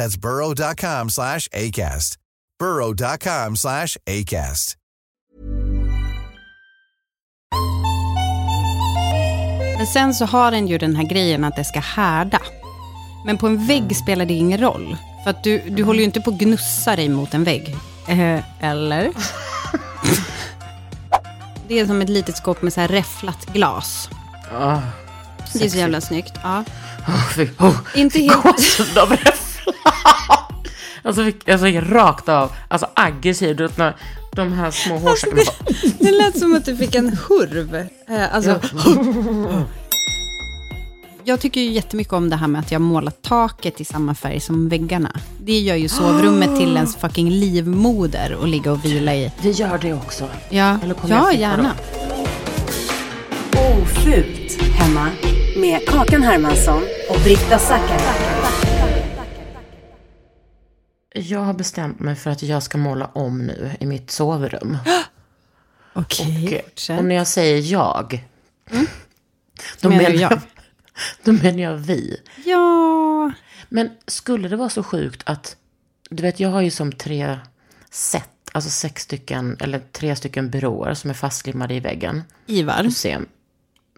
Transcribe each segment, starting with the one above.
That's burrow.com slash ACAST. burrow.com slash ACAST. Men sen så har den ju den här grejen att det ska härda. Men på en vägg spelar det ingen roll. För att du, du håller ju inte på att gnussa dig mot en vägg. Eh, eller? det är som ett litet skåp med så här räfflat glas. Ah, Det är så jävla snyggt. Ja. oh, oh, Inte helt- gåshud av räffla. Alltså, fick, alltså gick rakt av, alltså aggressiv, du vet när de här små hårstråna bara... Det lät som att du fick en hurv. Eh, alltså, jag tycker ju jättemycket om det här med att jag målar taket i samma färg som väggarna. Det gör ju sovrummet till ens fucking livmoder att ligga och vila i. Det gör det också. Ja, Eller kommer jag ja gärna. Ofult hemma med Kakan Hermansson och Britta Zackari. Jag har bestämt mig för att jag ska måla om nu i mitt sovrum. Okej, Och, fortsätt. och när jag säger jag, då, Menar jag? jag, då menar jag vi. Ja, Men skulle det vara så sjukt att, du vet jag har ju som tre set, alltså sex stycken, eller tre stycken byråer som är fastlimmade i väggen. Ivar. Du ser,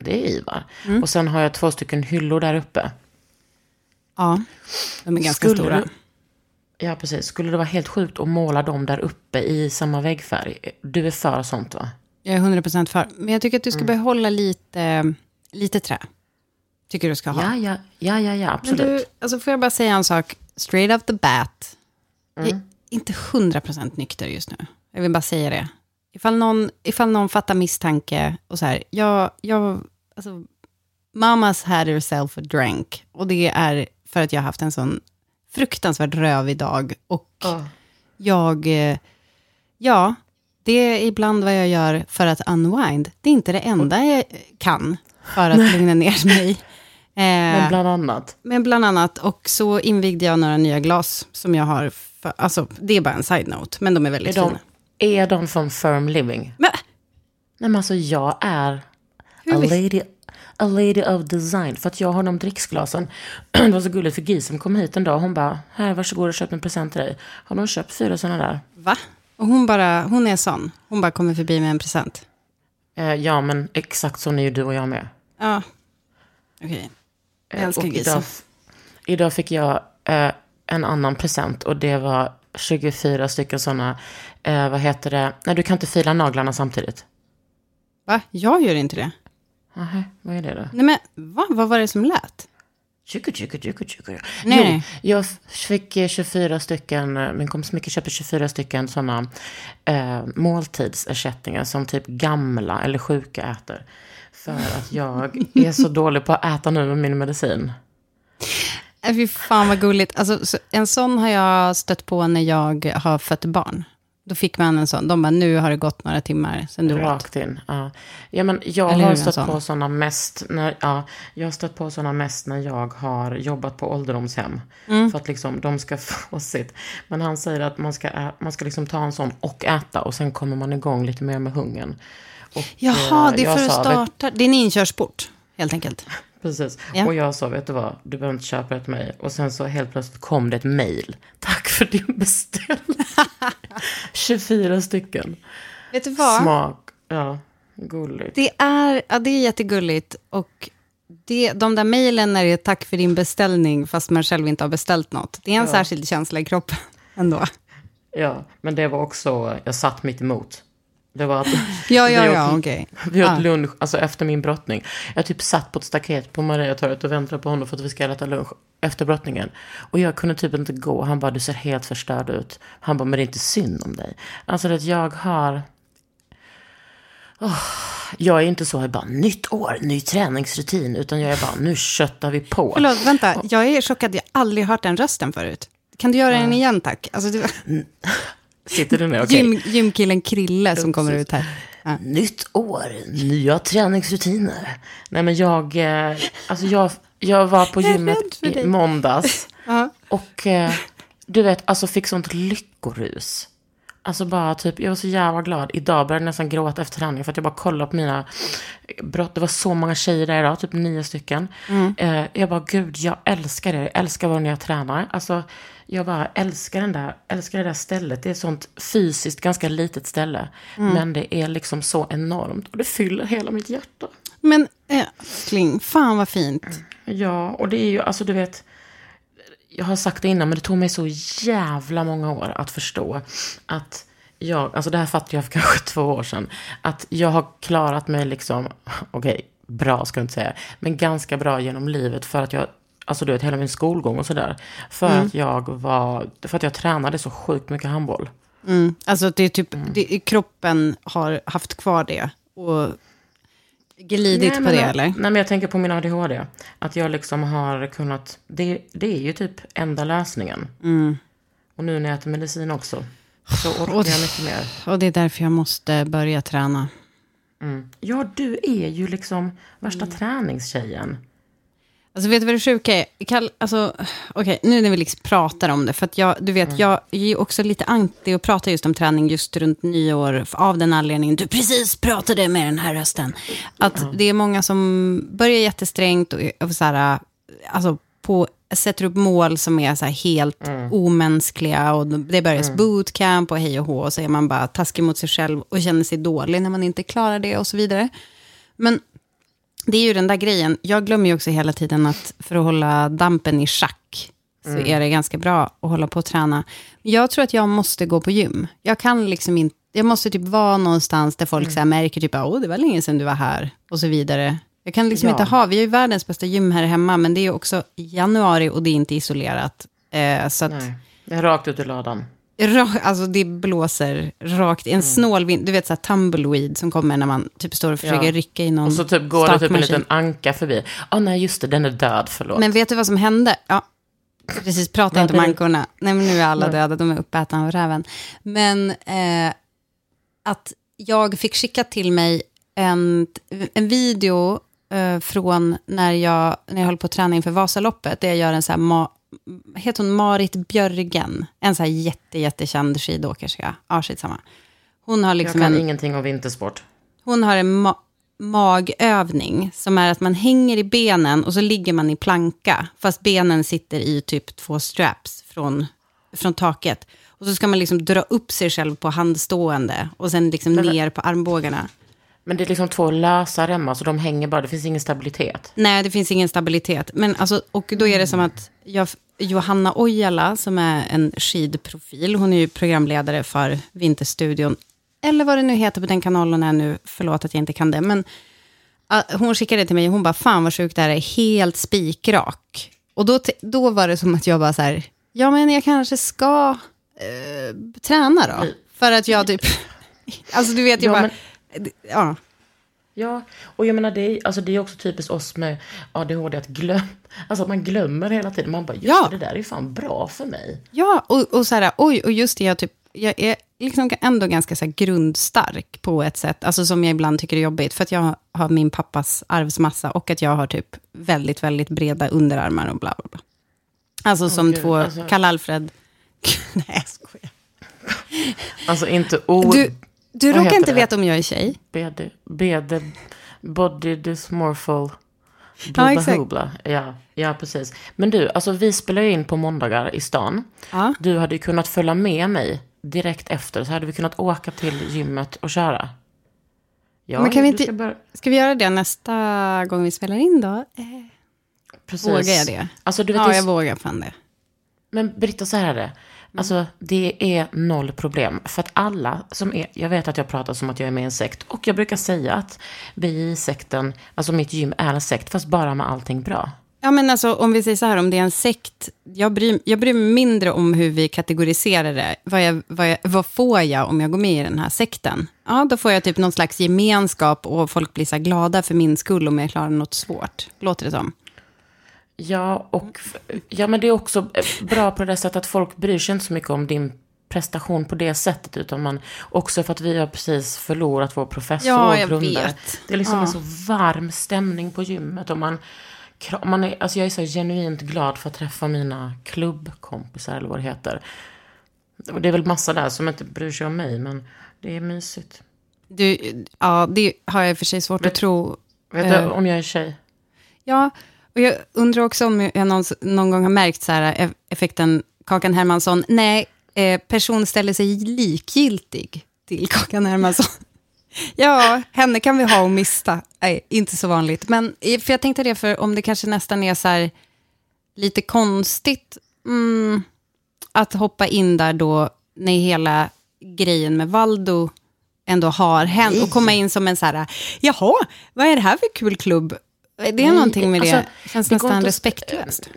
det är Ivar. Och sen har jag två stycken hyllor där uppe. Ja, de är ganska Skulle stora. du- Ja, precis. Skulle det vara helt sjukt att måla dem där uppe i samma väggfärg? Du är för sånt va? Jag är 100% för. Men jag tycker att du ska Mm. behålla lite, lite trä. Tycker du ska ha. Ja, ja, ja, ja, ja Men absolut. du, alltså får jag bara säga en sak, straight off the bat. Jag Mm. är inte 100% nykter just nu. Jag vill bara säga det. Ifall någon, ifall någon fattar misstanke och så här, jag, jag, alltså, mammas had herself a drink. Och det är för att jag har haft en sån fruktansvärt rövig dag. Och Ja. jag, eh, ja, det är ibland vad jag gör för att unwind. Det är inte det enda jag kan för att lugna ner mig. Eh, Men bland annat. men bland annat, och så invigde jag några nya glas som jag har, för, alltså det är bara en side-note, men de är Är väldigt de, fina. är de från Firm Living? Men, Nej men alltså jag är a lady, a lady of design. För att jag har de dricksglasen. Det var så gulligt för som kom hit en dag. Hon bara, här varsågod och köp en present till dig. Har de köpt fyra sådana där? va? Och hon bara, hon är sån. Hon bara kommer förbi med en present. Eh, ja men exakt så är ju du och jag med. Ja, okej. Jag Eh, älskar och Gis. idag, idag fick jag eh, en annan present och det var 24 stycken sådana, eh, vad heter det, nej du kan inte fila naglarna samtidigt. Va? Jag gör inte det. Nähä, vad är det då? Nej men, va? Vad var det som lät? Tjuku, tjuku, tjuku, tjuku. Nej, jo, nej. jag fick eh, 24 stycken, eh, min kompis Micke köpte 24 stycken sådana eh, måltidsersättningar som typ gamla eller sjuka äter. För att jag är så dålig på att äta nu med min medicin. Äh, fy fan vad gulligt. Alltså, så, en sån har jag stött på när jag har fött barn. Då fick man en sån. De bara, nu har det gått några timmar sen du åt. Rakt in. Ja. ja, men jag Eller har stött sån? på sådana mest, när, ja, jag har stött på sådana mest när jag har jobbat på ålderdomshem. Mm. För att liksom de ska få sitt. Men han säger att man ska, man ska liksom ta en sån och äta och sen kommer man igång lite mer med hungern. Och, Jaha, eh, det är för att starta. Det är en inkörsport, helt enkelt. Precis. Ja. Och jag sa, vet du vad, du behöver inte köpa det till mig. Och sen så helt plötsligt kom det ett mejl. Tack för din beställning. 24 stycken. Vet du vad? Smak. Ja, gulligt. Det är, ja, det är jättegulligt. Och det, de där mejlen när det är tack för din beställning, fast man själv inte har beställt något. Det är en särskild känsla i kroppen ändå. Ja, men det var också, jag satt mitt emot. Det var att Ja, ja, vi åt- ja, okej. Vi åt Ja. lunch, alltså efter min brottning. Jag typ satt på ett staket på Mariatorget och väntade på honom för att vi ska äta lunch efter brottningen. Och jag kunde typ inte gå. Han bara, du ser helt förstörd ut. Han bara, men det är inte synd om dig. Alltså att jag har... Åh, jag är inte så, jag bara, nytt år, ny träningsrutin. Utan jag är bara, nu köttar vi på. Förlåt, vänta. Jag är chockad. Jag har aldrig hört den rösten förut. Kan du göra den igen, tack? Alltså, var Sitter du ner? Okej. gym, gymkillen Krille som kommer ut här. Ja. Nytt år, nya träningsrutiner. Nej men jag, eh, alltså jag, jag var på gymmet i måndags. Ja. Och eh, du vet, alltså fick sånt lyckorus. Alltså bara typ, jag var så jävla glad. Idag började jag nästan gråta efter träningen för att jag bara kollade på mina brott. Det var så många tjejer där idag, typ nio stycken. Eh, jag bara, gud, jag älskar det. Jag älskar vad när jag tränar. Alltså, jag bara älskar, den där, älskar det där stället. Det är ett sånt fysiskt ganska litet ställe. Men det är liksom så enormt. Och det fyller hela mitt hjärta. Men eh, älskling, fan vad fint. Ja, och det är ju, alltså du vet, jag har sagt det innan, men det tog mig så jävla många år att förstå att jag, alltså det här fattade jag för kanske två år sedan, att jag har klarat mig liksom, okej, bra ska jag inte säga, men ganska bra genom livet för att jag, alltså du vet, hela min skolgång och sådär, för att jag var, för att jag tränade så sjukt mycket handboll. Mm. Alltså det är typ, det, kroppen har haft kvar det och glidit Nej, på det, eller? Nej, men jag tänker på min ADHD. Att jag liksom har kunnat... Det, det är ju typ enda lösningen. Och nu när jag äter medicin också. Så orkar Mm. Och- jag mycket mer. Och det är därför jag måste börja träna. Ja, du är ju liksom värsta Mm. träningstjejen. Alltså vet du vad det sjuka är? Kall, alltså, okej, nu när vi liksom pratar om det, för att jag, du vet, jag är också lite anti att prata just om träning just runt nyår, av den anledningen, du precis pratade med den här rösten. Att det är många som börjar jättesträngt och, och så här, alltså på, sätter upp mål som är så helt omänskliga och det börjar bootcamp och hej och hå och så är man bara taskig mot sig själv och känner sig dålig när man inte klarar det och så vidare. Men det är ju den där grejen. Jag glömmer ju också hela tiden att för att hålla dampen i schack så är det ganska bra att hålla på och träna. Jag tror att jag måste gå på gym. Jag kan liksom inte, jag måste typ vara någonstans där folk så här märker typ, åh det var länge sedan du var här och så vidare. Jag kan liksom Ja. inte ha, vi har ju världens bästa gym här hemma, men det är också januari och det är inte isolerat. Eh, så att, Nej, det är rakt ut ur ladan. Alltså det blåser rakt, Mm. en snål vind, du vet så här tumbleweed som kommer när man typ står och försöker Ja. rycka i någon Och så typ går det typ en liten anka förbi. Åh nej, just det, den är död, förlåt. Men vet du vad som hände? Ja, precis, prata inte om ankorna. Nej, men nu är alla döda, de är uppätna av räven. Men eh, att jag fick skicka till mig en, en video eh, från när jag, när jag höll på att träna inför Vasaloppet, där jag gör en så här, ma, heter hon Marit Björgen? En så här jätte, jättekänd skidåkerska. Ja, skitsamma. Hon har jag liksom kan en... ingenting om vintersport. Hon har en ma- magövning som är att man hänger i benen och så ligger man i planka, fast benen sitter i typ två straps från, från taket. Och så ska man liksom dra upp sig själv på handstående och sen liksom Men- ner på armbågarna. Men det är liksom två lösa remmar, så de hänger bara, det finns ingen stabilitet. Nej, det finns ingen stabilitet. Men alltså, och då är det som att jag, Johanna Ojala, som är en skidprofil, hon är ju programledare för Vinterstudion, eller vad det nu heter på den kanalen är nu, förlåt att jag inte kan det, men ah, hon skickade det till mig och hon bara, fan vad sjukt det här är, helt spikrak. Och då, då var det som att jag bara så här, ja men jag kanske ska eh, träna då. För att jag typ, alltså du vet, jag Ja, bara, ja. Ja, och jag menar det är, alltså det är också typiskt oss med ADHD att glömma, alltså att man glömmer hela tiden. Man bara, just Ja. det, där är fan bra för mig. Ja, och, och så här, oj, och just det, jag, typ, jag, är, liksom ändå ganska så grundstark på ett sätt, alltså som jag ibland tycker är jobbigt, för att jag har min pappas arvsmassa och att jag har typ väldigt, väldigt breda underarmar och bla bla bla. Alltså som gud, två, alltså- Karl-Alfred, nej jag skojar. Alltså inte ord. Du, du råkar inte det? veta om jag är tjej? BD, BD, body dysmorphal. Ja, Bubba exakt. hubla. Ja, ja, precis. Men du, alltså vi spelar ju in på måndagar i stan. Ja. Du hade ju kunnat följa med mig direkt efter, så hade vi kunnat åka till gymmet och köra. Ja, Men kan vi inte- ska börja- Ska vi göra det nästa gång vi spelar in då? Eh, Precis. Vågar jag det? Alltså, du vet, Ja, jag vågar fan det. Men Britta, så här är det. Mm. Alltså, det är noll problem. För att alla som är... Jag vet att jag pratar som att jag är med i en sekt. Och jag brukar säga att vi i sekten, alltså mitt gym är en sekt, fast bara med allting bra. Ja, men alltså om vi säger så här, om det är en sekt, jag bryr, jag bryr mig mindre om hur vi kategoriserar det. Vad, jag, vad, jag, vad får jag om jag går med i den här sekten? Ja, då får jag typ någon slags gemenskap och folk blir så här glada för min skull om jag klarar något svårt. Låter det som. Ja, och ja, men det är också bra på det sättet att folk bryr sig inte så mycket om din prestation på det sättet, utan man också för att vi har precis förlorat vår professor Ja, jag grundare. vet. Det är liksom Ja. en så varm stämning på gymmet och man, man är, alltså jag är så genuint glad för att träffa mina klubbkompisar eller vad det heter. Och det är väl massa där som inte bryr sig om mig, men det är mysigt. Du, ja, det har jag i och för sig svårt att tro. Vet Eh. du, om jag är tjej? Ja, och jag undrar också om jag någon, någon gång har märkt så här, eff- effekten Kakan Hermansson. Nej, eh, person ställer sig likgiltig till Kakan Hermansson. ja, henne kan vi ha och mista. Nej, inte så vanligt. Men eh, för jag tänkte det, för om det kanske nästan är så här lite konstigt mm, att hoppa in där då när hela grejen med Valdo ändå har hänt och komma in som en så här, jaha, vad är det här för kul klubb? Det är Nej, någonting med det, alltså, känns det nästan respektlöst.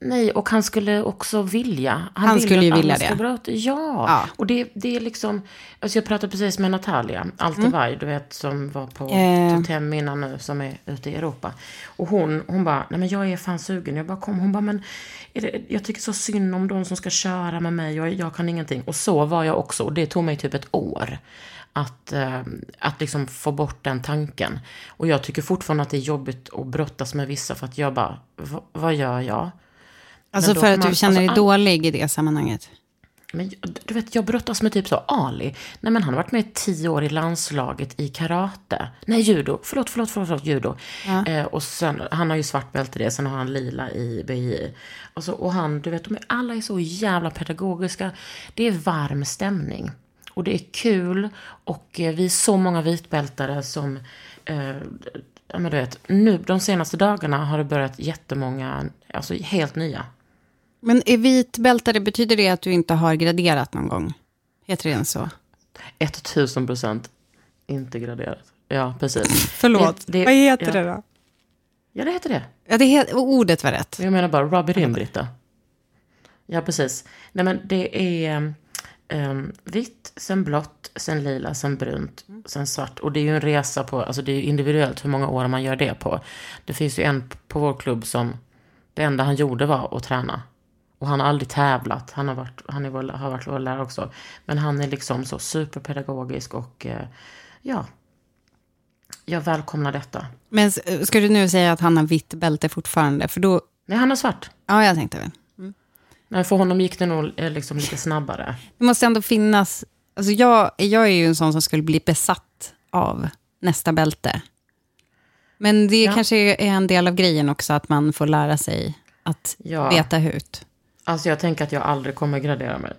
Nej, och han skulle också vilja. Han vill skulle ju vilja det. Ja. Ja. och det, det är liksom... Alltså jag pratade precis med Natalia Altevaj, du vet, som var på Mm. Eh. Totem innan nu, som är ute i Europa. Och hon, hon bara, nej men jag är fan sugen. Jag bara, kom. Hon bara, men är det, jag tycker så synd om de som ska köra med mig. Jag, jag kan ingenting. Och så var jag också. Och det tog mig typ ett år. Att, eh, att liksom få bort den tanken. Och jag tycker fortfarande att det är jobbigt att brottas med vissa. För att jag bara, "Va- vad gör jag? Alltså för att du man- känner dig alltså, all- dålig i det sammanhanget. Men du vet, jag brottas med typ så Ali. Nej men han har varit med i tio år i landslaget i karate. Nej, judo. Förlåt, förlåt, förlåt, förlåt judo. Eh, och sen, han har ju svart bälte i det, sen har han lila i BI. Och, så, och han, du vet, de är, alla är så jävla pedagogiska. Det är varm stämning. Och det är kul. Och eh, vi är så många vitbältare som, eh, ja men du vet, nu de senaste dagarna har det börjat jättemånga, alltså helt nya. Men är vitbältare, betyder det att du inte har graderat någon gång? Heter det ens så? 1000 procent inte graderat. Ja, precis. Förlåt, Det- det- vad heter ja. det då? Ja, det heter det. Ja, det het, ordet var rätt. Jag menar bara, rub it in, Britta. Ja, precis. Nej, men det är um, vitt, sen blått, sen lila, sen brunt, sen svart. Och det är ju en resa på, alltså det är ju individuellt hur många år man gör det på. Det finns ju en på vår klubb som, det enda han gjorde var att träna. Och han har aldrig tävlat. Han har varit, han är vår, har varit vår lärare också. Men han är liksom så superpedagogisk och eh, ja, jag välkomnar detta. Men ska du nu säga att han har vitt bälte fortfarande? För då, Nej, han är svart. ja jag tänkte väl. Men för honom gick det nog eh, liksom lite snabbare. Det måste ändå finnas, alltså jag, jag är ju en sån som skulle bli besatt av nästa bälte. Men det Ja. kanske är en del av grejen också, att man får lära sig att Ja. veta hut. Alltså jag tänker att jag aldrig kommer gradera mig.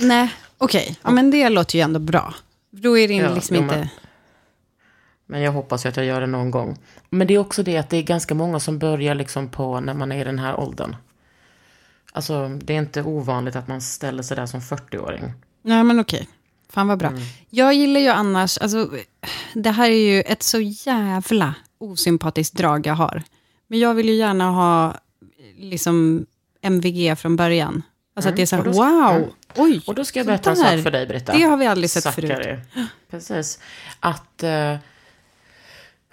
Nej, okej. Ja, men det låter ju ändå bra. Då är det Ja, liksom inte... men- Men jag hoppas ju att jag gör det någon gång. Men det är också det att det är ganska många som börjar liksom på när man är i den här åldern. Alltså det är inte ovanligt att man ställer sig där som 40-åring. Nej, men okej. Fan vad bra. Mm. Jag gillar ju annars, alltså, det här är ju ett så jävla osympatiskt drag jag har. Men jag vill ju gärna ha liksom MVG från början. Alltså att det är så här, Mm. Då wow, oj. Och då ska jag berätta en sak för dig, Britta. Det har vi aldrig sett Zackari. förut. Precis. Att... eh,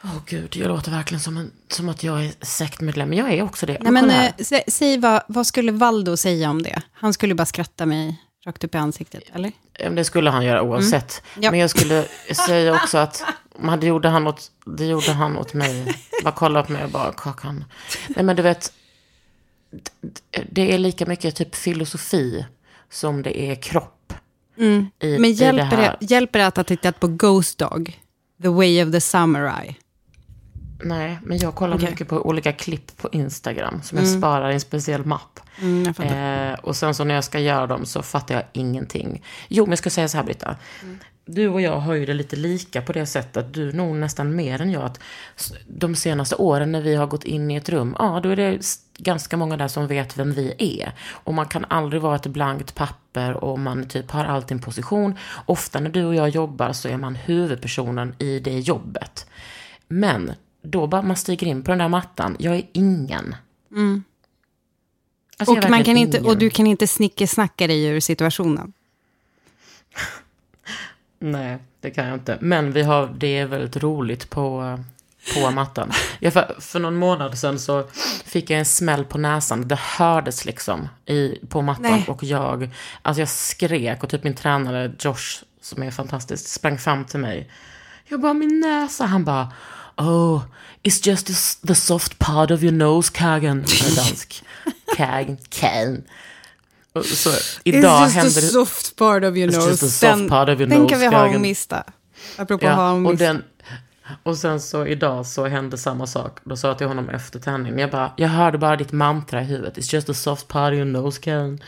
Åh gud, jag låter verkligen som, en, som att jag är sektmedlem. Men jag är också det. Nej, men, eh, sä, säg vad, vad skulle Valdo säga om det? Han skulle bara skratta mig rakt upp i ansiktet, eller? Det skulle han göra oavsett. Mm. Ja. Men jag skulle säga också att man, det, gjorde han åt, det gjorde han åt mig. Bara kolla på mig och bara, Kakan. Nej men du vet, det är lika mycket typ filosofi som det är kropp. I, Mm. Men i hjälper det här. det, hjälper det att ha tittat på Ghost Dog? The Way of the Samurai? Nej, men jag kollar Okej. mycket på olika klipp på Instagram som jag sparar i en speciell mapp. Mm. Eh, och sen så när jag ska göra dem så fattar jag ingenting. Jo, men jag ska säga så här Britta. Du och jag har ju det lite lika på det sättet. Du nog nästan mer än jag. Att de senaste åren när vi har gått in i ett rum, ja då är det ganska många där som vet vem vi är. Och man kan aldrig vara ett blankt papper och man typ har alltid en position. Ofta när du och jag jobbar så är man huvudpersonen i det jobbet. Men då bara man stiger in på den där mattan, jag är ingen. Alltså, jag är och, man kan verkligen inte, ingen. och du kan inte snickesnacka dig ur situationen. Nej, det kan jag inte. Men vi har, det är väldigt roligt på, på mattan. Ja, för, för någon månad sedan så fick jag en smäll på näsan. Det hördes liksom i, på mattan. Nej. Och jag, alltså jag skrek och typ min tränare Josh, som är fantastisk, sprang fram till mig. Jag bara, min näsa. Han bara, oh, it's just the, the soft part of your nose, är dansk. Kagan. Och Så idag hände det... soft part of your It's nose. just a soft part of your den nose, kan vi ha och mista. Apropå Ja, ha och och, mista. den, och sen så idag så hände samma sak. Då sa jag till honom efter tändningen. Jag bara, jag hörde bara ditt mantra i huvudet. It's just a soft part of your nose, Karen.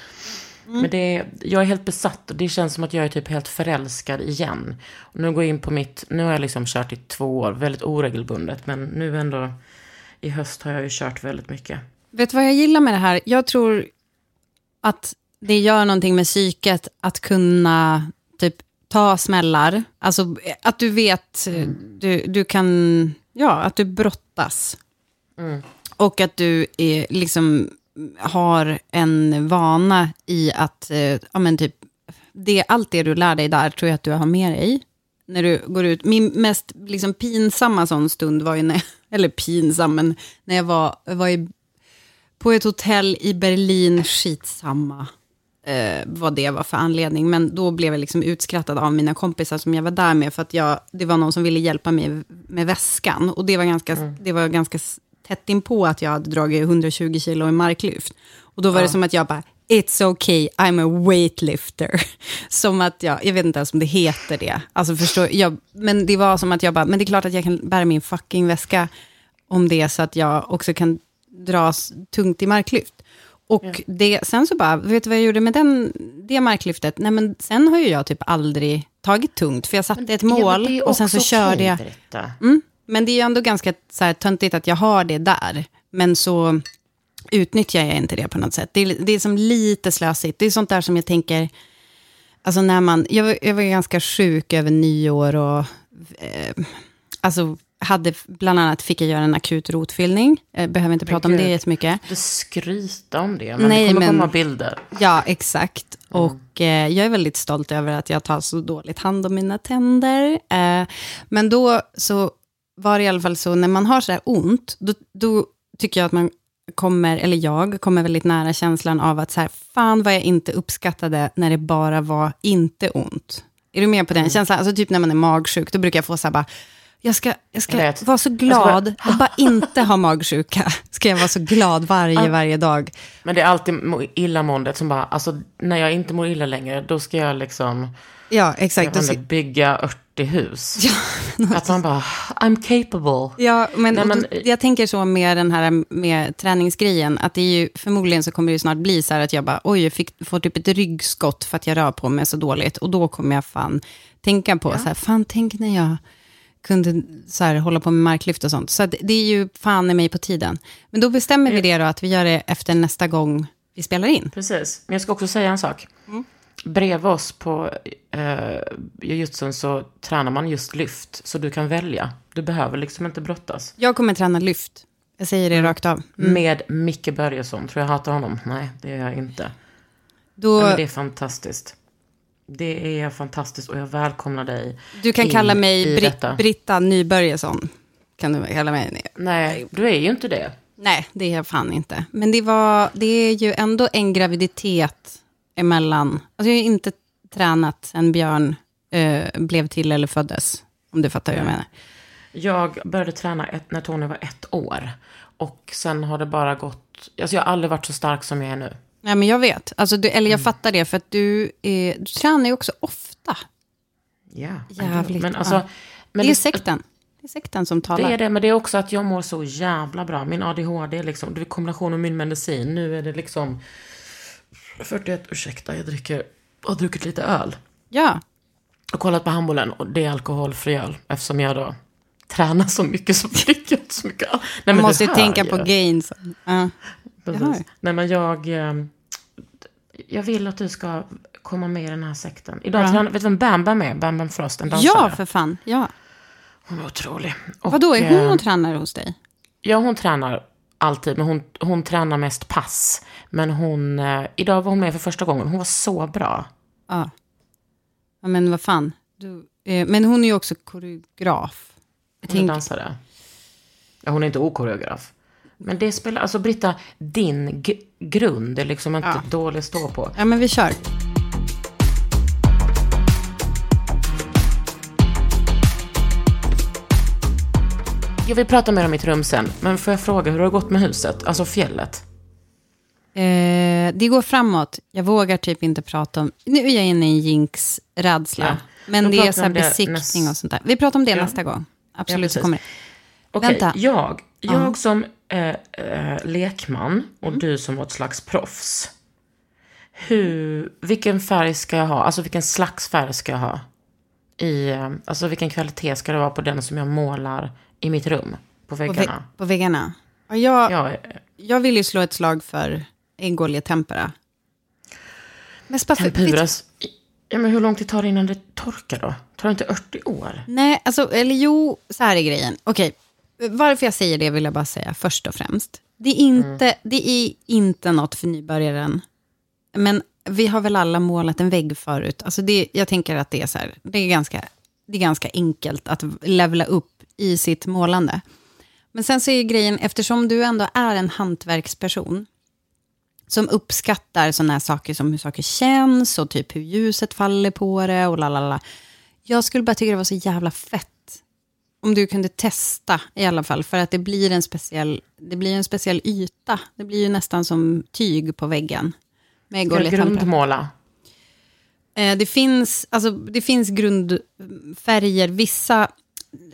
Mm. Men det är, jag är helt besatt och det känns som att jag är typ helt förälskad igen. Och nu går jag in på mitt, nu har jag liksom kört i två år, väldigt oregelbundet. Men nu ändå, i höst har jag ju kört väldigt mycket. Vet du vad jag gillar med det här? Jag tror att det gör någonting med psyket att kunna typ ta smällar. Alltså att du vet, du, du kan, ja, att du brottas. Och att du är, liksom har en vana i att, eh, ja men typ, det, allt det du lär dig där tror jag att du har med dig. När du går ut. Min mest liksom, pinsamma sån stund var ju när, eller pinsam, men när jag var, var i på ett hotell i Berlin, skitsamma eh, vad det var för anledning. Men då blev jag liksom utskrattad av mina kompisar som jag var där med. För att jag, det var någon som ville hjälpa mig med väskan. Och det var ganska, det var ganska tätt inpå att jag hade dragit 120 kilo i marklyft. Och då var det som att jag bara, it's okay, I'm a weightlifter. Som att jag, jag vet inte ens om det heter det. Alltså förstår, jag, men det var som att jag bara, men det är klart att jag kan bära min fucking väska om det är så att jag också kan dras tungt i marklyft. Och det, sen så bara, vet du vad jag gjorde med den, det marklyftet? Nej men sen har ju jag typ aldrig tagit tungt, för jag satte ett mål är och sen så körde jag. Mm, men det är ju ändå ganska så här, töntigt att jag har det där. Men så utnyttjar jag inte det på något sätt. Det är, det är som lite slösigt. Det är sånt där som jag tänker, alltså när man, jag, var- jag var ganska sjuk över nyår och eh, alltså hade, bland annat fick jag göra en akut rotfyllning. Jag behöver inte prata om det gud. jättemycket. Du skryta om det, men Nej, det kommer men- komma bilder. Ja, exakt. Och eh, jag är väldigt stolt över att jag tar så dåligt hand om mina tänder. Eh, men då så var det i alla fall så, när man har så här ont, då, då tycker jag att man kommer, eller jag kommer väldigt nära känslan av att så här, fan vad jag inte uppskattade när det bara var inte ont. Är du med på den känslan? Alltså typ när man är magsjuk, då brukar jag få så här bara, jag ska, jag ska Jag vara så Jag glad att bara inte ha magsjuka. Ska jag vara så glad varje, varje dag. Men det är alltid må- illamåendet som bara, alltså när jag inte mår illa längre, då ska jag liksom, Ja, jag exakt. inte, ska- bygga 80 hus. Att man bara, I'm capable. Ja, men, Nej, men- jag tänker så med den här med träningsgrejen, att det är ju, förmodligen så kommer det ju snart bli så här att jag bara, oj, jag fick, får typ ett ryggskott för att jag rör på mig så dåligt. Och då kommer jag fan tänka på, så här, fan tänk när jag kunde så här, hålla på med marklyft och sånt. Så det är ju fan i mig på tiden. Men då bestämmer vi det då, att vi gör det efter nästa gång vi spelar in. Precis. Men jag ska också säga en sak. Bredvid oss på eh, jujutsun så tränar man just lyft. Så du kan välja. Du behöver liksom inte brottas. Jag kommer träna lyft. Jag säger det rakt av. Med Micke Börjesson. Tror jag hatar honom? Nej, det gör jag inte. Då, Men det är fantastiskt. Det är fantastiskt och jag välkomnar dig. du kan in kalla mig Brit. Britta Nybörjesson. Kan du kalla mig. Nej, du är ju inte det. Nej, det är jag fan inte. Men det, var, det är ju ändå en graviditet emellan. Alltså jag har inte tränat sen Björn eh, blev till eller föddes. Om du fattar hur jag menar. Jag började träna ett, när Tony var ett år. Och sen har det bara gått... Alltså jag har aldrig varit så stark som jag är nu. Nej, men jag vet. Alltså, du, eller jag Mm. fattar det, för att du, är, du tränar ju också ofta. Ja, Jävligt Men alltså... Men det är sekten. Det är sekten som talar. Det är det, men det är också att jag mår så jävla bra. Min ADHD är liksom, det är kombination med min medicin. Nu är det liksom 41, ursäkta, jag dricker, har druckit lite öl. Ja, Och kollat på handbollen och det är alkoholfri öl. Eftersom jag då tränar så mycket så dricker jag inte så mycket öl. Nej, man måste ju tänka på gains. Hör. Nej men jag, eh, jag vill att du ska komma med i den här sekten. Idag Ja. tränar, vet du vem Bam Bam är? Bam Bam Frost, en dansare. ja, för fan. Ja. Hon är otrolig. Och, Vadå, är hon eh, och tränar hos dig? Ja, hon tränar alltid, men hon, hon tränar mest pass. Men hon, eh, idag var hon med för första gången, hon var så bra. Ja. ja men vad fan. Du, eh, men hon är ju också koreograf. Jag Hon är tänk, dansare. Ja, hon är inte okoreograf. Men det spelar, alltså Britta, din g- grund är liksom inte Ja. dålig att stå på. ja, men vi kör. Jag vill prata mer om mitt rum sen, men får jag fråga hur det har gått med huset, alltså fjället? Eh, det går framåt. Jag vågar typ inte prata om... Nu är jag inne i en jinx-rädsla. Ja. Men det är så vi här besiktning och sånt där. Vi pratar om det Ja. nästa gång. Absolut, så kommer det. Okej, Vänta. jag, jag Ja. som eh, eh, lekman och Mm. du som något slags proffs. Hur, vilken färg ska jag ha? Alltså vilken slags färg ska jag ha? I, eh, alltså vilken kvalitet ska det vara på den som jag målar i mitt rum? På På, vä- väggarna? på väggarna. Och jag, Ja, eh, jag vill ju slå ett slag för äggoljetempera. Men bara för- tempuras. Ja, men hur lång tid tar det innan det torkar då? Tar det inte 80 år? Nej, alltså, eller jo, så här är grejen. Okej, varför jag säger det vill jag bara säga först och främst. Det är inte, det är inte något för nybörjaren. Men vi har väl alla målat en vägg förut. Alltså det, jag tänker att det är, så här, det, är ganska, det är ganska enkelt att levla upp i sitt målande. Men sen så är grejen, eftersom du ändå är en hantverksperson, som uppskattar sådana här saker som hur saker känns och typ hur ljuset faller på det och lalala. Jag skulle bara tycka det var så jävla fett om du kunde testa i alla fall, för att det blir en speciell, det blir en speciell yta. Det blir ju nästan som tyg på väggen. Med Ska grundmåla? Eh, det, finns, alltså, det finns grundfärger. Vissa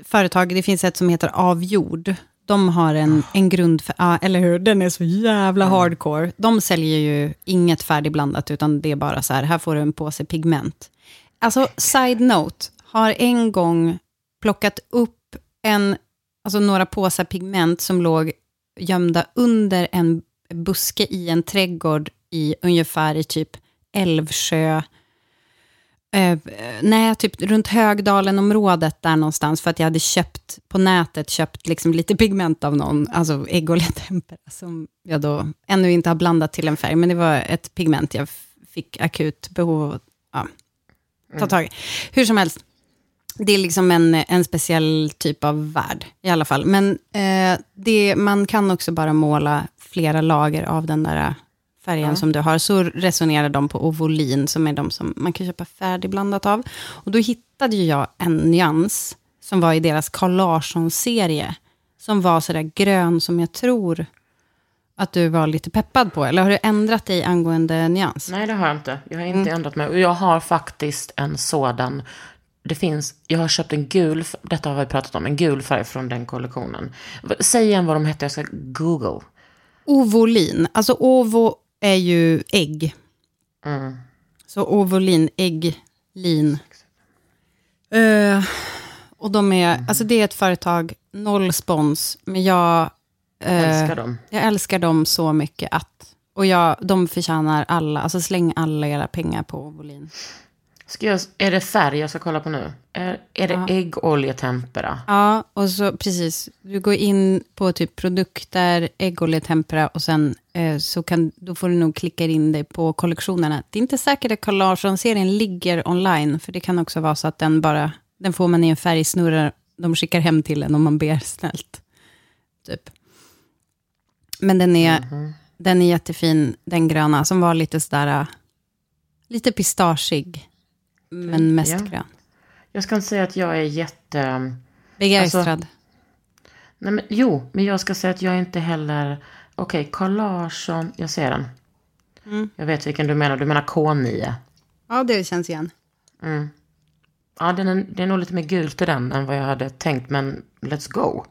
företag, det finns ett som heter Avjord. De har en, en grundfärg, ja, eller hur? Den är så jävla hardcore. De säljer ju inget färdigblandat, utan det är bara så här, här får du en påse pigment. Alltså, side note, har en gång plockat upp en, alltså några påsar pigment som låg gömda under en buske i en trädgård i ungefär i typ Älvsjö, eh, nej, typ runt Högdalen-området där någonstans, för att jag hade köpt på nätet, köpt liksom lite pigment av någon, alltså äggoljetempera, som jag då ännu inte har blandat till en färg, men det var ett pigment jag fick akut behov av ja, ta tag i. Hur som helst, det är liksom en, en speciell typ av värld i alla fall. Men eh, det, man kan också bara måla flera lager av den där färgen som du har. Så resonerar de på Ovolin, som är de som man kan köpa färdigblandat av. Och då hittade ju jag en nyans, som var i deras Carl Larsson-serie, som var sådär grön som jag tror att du var lite peppad på. Eller har du ändrat dig angående nyans? Nej, det har jag inte. Jag har inte Mm. ändrat mig. Och jag har faktiskt en sådan. Det finns, jag har köpt en gul, detta har vi pratat om, en gul färg från den kollektionen. Säg igen vad de hette, jag ska google. Ovolin, alltså ovo är ju ägg. Mm. Så ovolin, ägg, lin. Eh, och de är, alltså det är ett företag, noll spons, men jag, eh, Älskar dem. jag älskar dem så mycket att, och jag, de förtjänar alla, alltså släng alla era pengar på ovolin. Ska jag, är det färg jag ska kolla på nu? Är, är det Ja. äggoljetempera? Ja, och så precis, du går in på typ produkter, äggoljetempera och sen eh, så kan, då får du nog klicka in dig på kollektionerna. Det är inte säkert att Carl Larsson-serien ligger online, för det kan också vara så att den bara, den får man i en färgsnurra, de skickar hem till en om man ber snällt. Typ. Men den är, den är jättefin, den gröna, som var lite sådär, Lite pistagig, men mest ja. grön. Jag ska inte säga att jag är jätte... Begeistrad. Alltså- Nej, men, jo, men jag ska säga att jag inte heller... Okej, Carl Larsson, jag ser den. Mm. Jag vet vilken du menar, du menar K9. ja, det känns igen. Ja, den är, det är nog lite mer gult i den än vad jag hade tänkt, men let's go.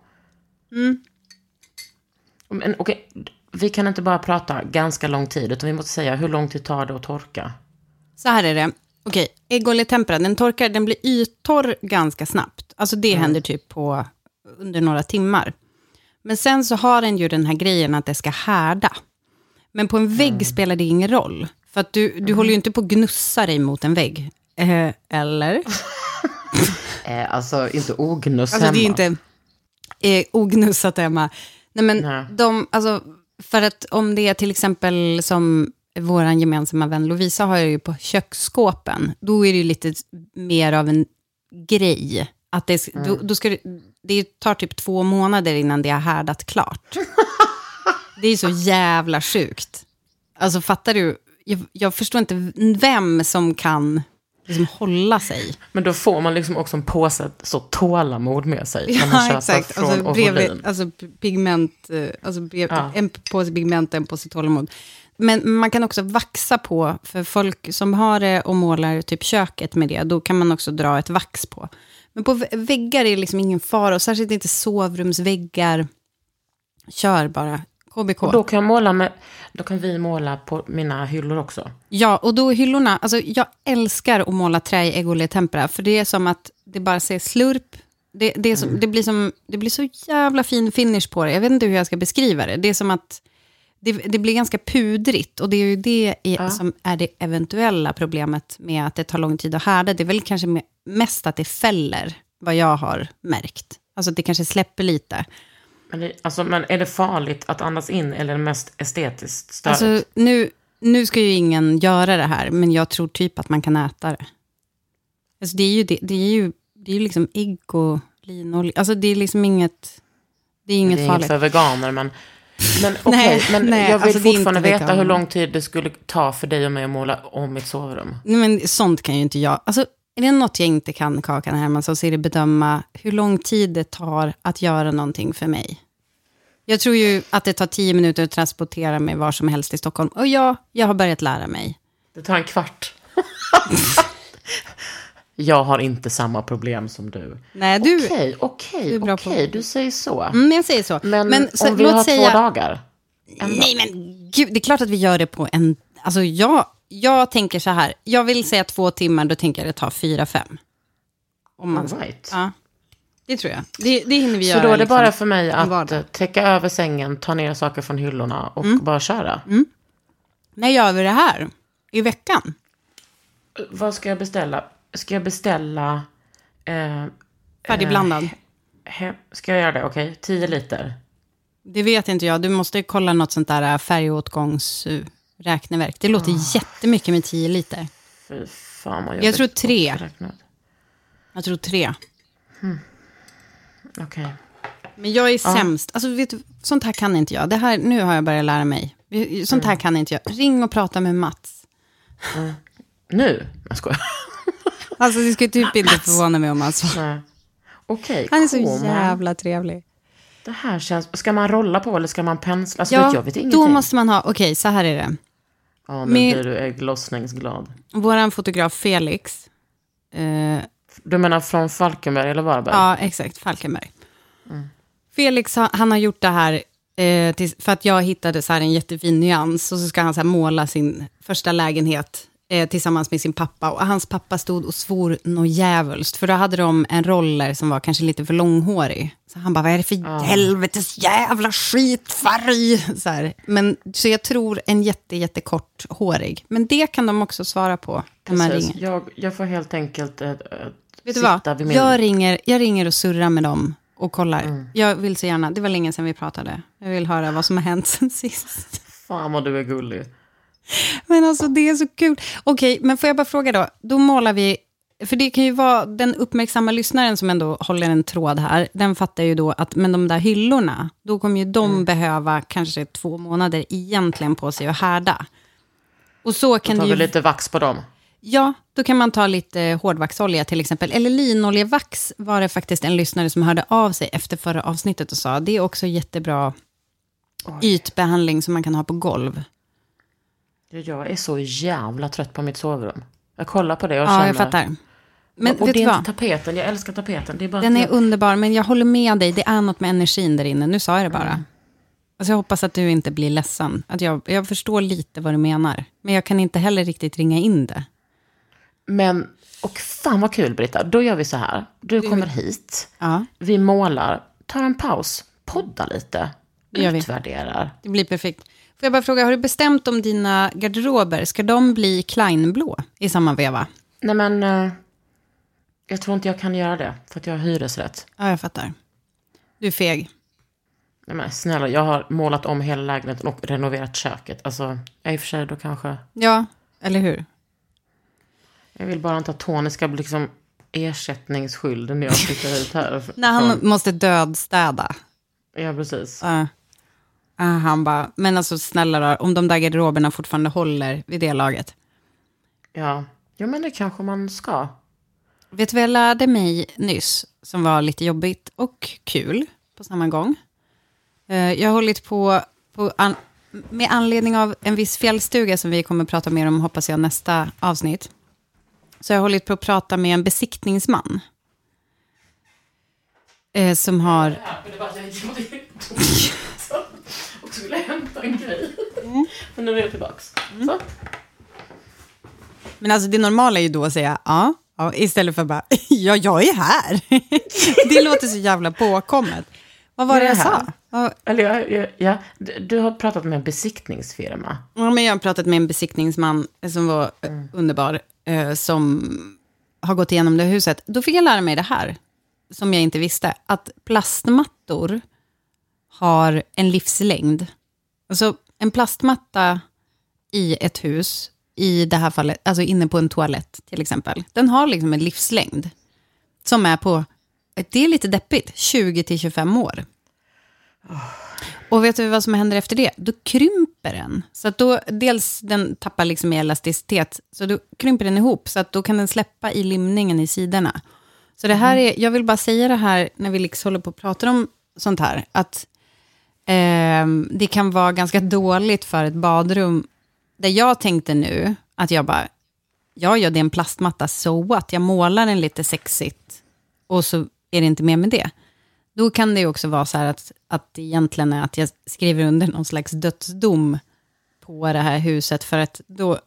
Men okej, vi kan inte bara prata ganska lång tid, utan vi måste säga hur lång tid tar det att torka? Så här är det. Okej, Eggole tempera, den torkar, den blir yttorr ganska snabbt. Alltså det händer typ på under några timmar. Men sen så har den ju den här grejen att det ska härda. Men på en vägg spelar det ingen roll. För att du, du håller ju inte på att gnussa dig mot en vägg. Eh, eller? Eh, alltså, inte ognuss Alltså det är inte eh, ognussat hemma. Nej men Nej. de, alltså, för att om det är till exempel som vår gemensamma vän Lovisa har ju på köksskåpen, då är det ju lite mer av en grej. Att det, då, då ska det, det tar typ två månader innan det har härdat klart. det är så jävla sjukt. Alltså fattar du? Jag, jag förstår inte vem som kan liksom hålla sig. Men då får man liksom också en påse så tålamod med sig. Man Ja, köper exakt. från Alltså, bredvid, alltså pigment, eh, alltså brev, Ja. en påse pigment, en påse tålamod. Men man kan också vaxa på, för folk som har det och målar typ köket med det, då kan man också dra ett vax på. Men på vä- väggar är det liksom ingen fara, och särskilt inte sovrumsväggar. Kör bara, KBK. Och då kan jag måla med, då kan vi måla på mina hyllor också. Ja, och då hyllorna, alltså jag älskar att måla trä i Egole Tempera, för det är som att det bara ser slurp. Det, det, som, det, blir som, det blir så jävla fin finish på det. Jag vet inte hur jag ska beskriva det. Det är som att det, det blir ganska pudrigt, och det är ju det i, som är det eventuella problemet med att det tar lång tid att härda. Det är väl kanske me- mest att det fäller, vad jag har märkt. Alltså att det kanske släpper lite. Men, det, alltså, men är det farligt att andas in eller är det mest estetiskt störigt? Alltså, nu, nu ska ju ingen göra det här, men jag tror typ att man kan äta det. Alltså, det är ju, det, det är ju, det är ju liksom ägg och linolja. Alltså det är liksom inget, det är inget det är farligt. inget för veganer, men... Men okej, Nej, men nej, jag vill alltså, fortfarande veta hur lång tid det skulle ta för dig och mig att måla om mitt sovrum. Nej, Men sånt kan ju inte jag. Alltså, är det något jag inte kan, Kakan Hermansson, så är det bedöma hur lång tid det tar att göra någonting för mig. Jag tror ju att det tar tio minuter att transportera mig var som helst i Stockholm. Och ja, jag har börjat lära mig. Det tar en kvart. jag har inte samma problem som du. Nej, du... Okej, du okej, på- okej, du säger så. Mm, jag säger så. Men, så, om vi har säga, två dagar? Nej, men gud, det är klart att vi gör det på en... Alltså, jag, jag tänker så här. Jag vill säga två timmar, då tänker jag det tar fyra, fem. Om man, All right. Ja, det tror jag. Det, det hinner vi Så göra. då är det liksom, bara för mig att täcka över sängen, ta ner saker från hyllorna och Mm. bara köra. När gör vi det här? I veckan? Vad ska jag beställa? Ska jag beställa... Eh, Färdigblandad? he, ska jag göra det? Okej, 10 liter. Det vet inte jag. Du måste kolla något sånt där äh, färgåtgångsräkneverk. Det låter Ah. jättemycket med 10 liter. Fy fan vad Jag tror tre. Jag tror tre. Okej. Men jag är sämst. Alltså, vet du, sånt här kan inte jag. Det här, nu har jag börjat lära mig. Sånt Mm. här kan inte jag. Ring och prata med Mats. Nu? Jag skojar. Alltså det skulle typ inte förvåna mig om han. Nej. Okej, Han är så Koma. jävla trevlig. Det här känns... Ska man rolla på eller ska man pensla? Alltså, Ja, jag vet ingenting. då måste man ha, okej så här är det. Ja, nu Med- blir du ägglossningsglad. Vår fotograf Felix, eh, Du menar från Falkenberg eller Varberg? ja exakt, Falkenberg. Felix han, han har gjort det här eh, till, för att jag hittade så här en jättefin nyans och så ska han så här måla sin första lägenhet eh, tillsammans med sin pappa. Och hans pappa stod och svor något djävulskt, för då hade de en roller som var kanske lite för långhårig. Så han bara, vad är det för helvetes jävla skitfärg? Så, här. Men, så jag tror en jätte, jättekort hårig. Men det kan de också svara på när man Precis. ringer. Jag, jag får helt enkelt äh, Vet du vad? min... Jag ringer, jag ringer och surrar med dem och kollar. Mm. Jag vill så gärna, det var länge sedan vi pratade. Jag vill höra vad som har hänt sen sist. Fan vad du är gullig. Men alltså det är så kul. Okej, men får jag bara fråga då. Då målar vi, för det kan ju vara den uppmärksamma lyssnaren som ändå håller en tråd här. Den fattar ju då att, men de där hyllorna, då kommer ju de behöva kanske två månader egentligen på sig att härda. Och så Då kan tar det vi ju... lite vax på dem. Ja, då kan man ta lite hårdvaxolja till exempel. Eller linoljevax var det faktiskt en lyssnare som hörde av sig efter förra avsnittet och sa. Det är också jättebra ytbehandling som man kan ha på golv. Ja, Jag är så jävla trött på mitt sovrum. Jag kollar på det och Ja, känner... jag fattar. Men och vet det är inte tapeten, jag älskar tapeten. Det är bara Den är underbar, men jag håller med dig. Det är något med energin där inne. Nu sa jag det bara. Mm. Alltså jag hoppas att du inte blir ledsen. Att jag, jag förstår lite vad du menar. Men jag kan inte heller riktigt ringa in det. Men, och fan vad kul Britta. Då gör vi så här. Du kommer hit, Ja, vi målar, tar en paus, poddar lite, Det gör vi. utvärderar. det blir perfekt. Får jag bara fråga, har du bestämt om dina garderober? Ska de bli Kleinblå i samma veva? Nej men, eh, jag tror inte jag kan göra det, för att jag har hyresrätt. Ja, jag fattar. Du är feg. Nej men snälla, jag har målat om hela lägenheten och renoverat köket. Alltså, jag i och för sig då kanske... Ja, eller hur? Jag vill bara inte att Tony ska bli liksom ersättningsskyldig när jag flyttar ut här. När han måste dödstäda. Ja, precis. Ja. Ja, han bara, men alltså snälla då, om de där garderoberna fortfarande håller vid det laget. Ja. ja, men det kanske man ska. Vet du vad jag lärde mig nyss, som var lite jobbigt och kul på samma gång? Eh, Jag har hållit på, på an, med anledning av en viss fjällstuga som vi kommer att prata mer om, hoppas jag, nästa avsnitt. Så jag har hållit på att prata med en besiktningsman. Eh, som har... Det var att jag och skulle hämta en grej. Men nu är jag tillbaks. Så. Men alltså det normala är ju då att säga ja, ja istället för bara ja, jag är här. det låter så jävla påkommet. Vad var Jag det jag sa? Ja, Eller jag, jag, ja, du har pratat med en besiktningsfirma. Ja, men jag har pratat med en besiktningsman som var eh, underbar, eh, som har gått igenom det huset. Då fick jag lära mig det här, som jag inte visste, att plastmattor har en livslängd. Alltså en plastmatta i ett hus, i det här fallet, alltså inne på en toalett till exempel, den har liksom en livslängd som är på, det är lite deppigt, 20-25 år. Och vet du vad som händer efter det? Då krymper den. Så att då, dels den tappar liksom i elasticitet, så då krymper den ihop, så att då kan den släppa i limningen i sidorna. Så det här är, jag vill bara säga det här när vi liksom håller på och pratar om sånt här, att ehm, det kan vara ganska dåligt för ett badrum, där jag tänkte nu, att jag bara, ja, ja, det är en plastmatta, so what? Jag målar den lite sexigt, och så är det inte mer med det. Då kan det ju också vara så här att, att det egentligen är att jag skriver under någon slags dödsdom på det här huset, för att då,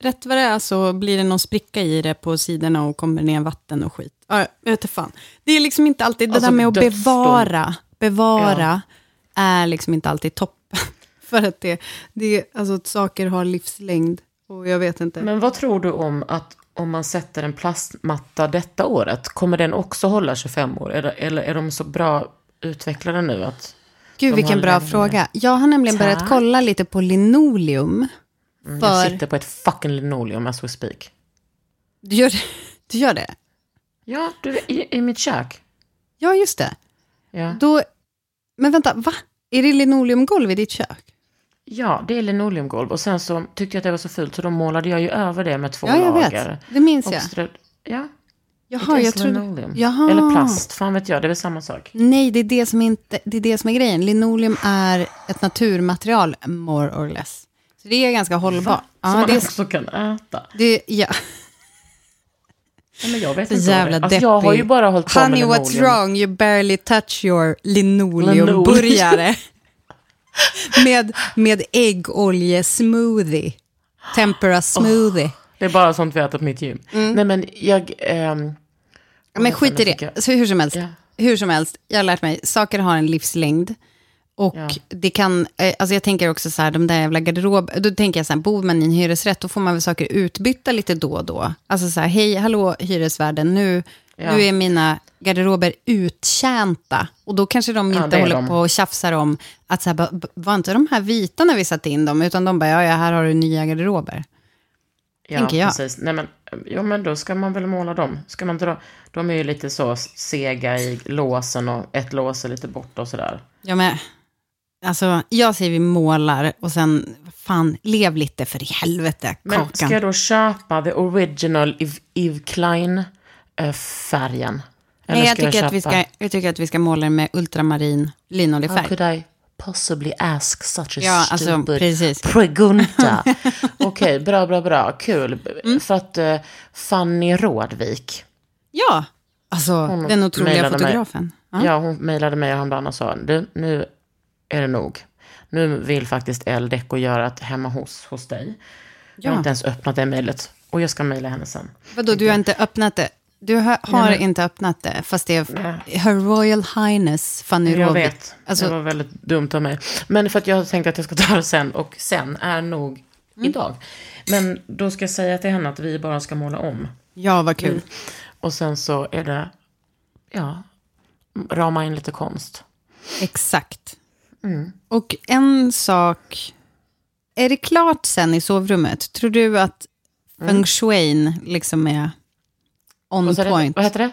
rätt vad det är, så blir det någon spricka i det på sidorna och kommer ner vatten och skit. Ja, jag vet inte fan. Det är liksom inte alltid, det Alltså, där med att dödsdom. bevara, bevara är liksom inte alltid toppen. för att det, det, alltså att saker har livslängd, och jag vet inte. Men vad tror du om att om man sätter en plastmatta detta året, kommer den också hålla 25 år? Det, eller är de så bra utvecklade nu att... Gud, vilken bra längre? fråga. Jag har nämligen börjat Tack. kolla lite på linoleum. Mm, För- Jag sitter på ett fucking linoleum as we speak. Du gör, du gör det? Ja, du, i, i mitt kök. Ja, just det. Ja. Då, men vänta, va? Är det linoleumgolv i ditt kök? ja, det är linoleumgolv. Och sen så tyckte jag att det var så fult så då målade jag ju över det med två Ja, jag lager. vet. Det minns jag. strö- Ja, Jaha, jag linoleum. Jaha. Eller plast, fan vet jag, det är väl samma sak. Nej, det är det, som inte, det är det som är grejen. Linoleum är ett naturmaterial, more or less. Så det är ganska hållbart. Som Ja, man det är, också kan äta. det, ja. Men jag vet Så inte. jävla det- alltså, jag har ju deppig. bara hållit på Honey, med what's wrong? You barely touch your linoleumburgare. med, med äggoljesmoothie. Tempera smoothie. Det är bara sånt vi äter på mitt gym. Mm. Nej men jag... ehm, Men skit i det. Så hur som helst, Ja. hur som helst, jag har lärt mig, saker har en livslängd. Och Ja. det kan, eh, alltså jag tänker också så här, de där jävla garderob, då tänker jag så här, bor man i en hyresrätt, då får man väl saker utbytta lite då och då. Alltså så här, hej, hallå hyresvärden, nu, Ja. nu är mina garderober uttjänta. Och då kanske de Ja, inte är håller de. på och tjafsar om att så här, var inte de här vita när vi satte in dem, utan de bara, ja, ja, här har du nya garderober. Ja, tänker jag. precis. Nej men, ja, men då ska man väl måla dem. Ska man dra, de är ju lite så sega i låsen och ett lås är lite borta och sådär. Ja, men Alltså, jag säger vi målar och sen, fan, lev lite för i helvete, Men Kakan. ska jag då köpa the original Yves, Klein-färgen? Nej, jag tycker, att vi ska, jag tycker att vi ska måla den med ultramarin How linoljefärg. could I possibly ask such a Ja, alltså, stupid precis. pregunta? Okej, bra, bra, bra. Kul. Mm. För att eh, Fanny Rådvik, Ja, alltså den otroliga mejlade mig. fotografen. ja. Ja. hon mejlade mig häromdagen och sa, du, nu är det nog. Nu vill faktiskt El Deco göra ett hemma hos, hos dig. Jag har Ja. inte ens öppnat det mejlet. Och jag ska mejla henne sen. Vadå, du har inte öppnat det? Du har, har inte öppnat det, fast det är Her Royal Highness Fanny Jag vet, Alltså, det var väldigt dumt av mig. Men för att jag tänkte att jag ska ta det sen, och sen är nog Mm. idag. Men då ska jag säga till henne att vi bara ska måla om. ja, vad kul. Och sen så är det, ja, rama in lite konst. Exakt. Och en sak, är det klart sen i sovrummet? Tror du att feng shuin liksom är on Och så är det, point? vad heter det?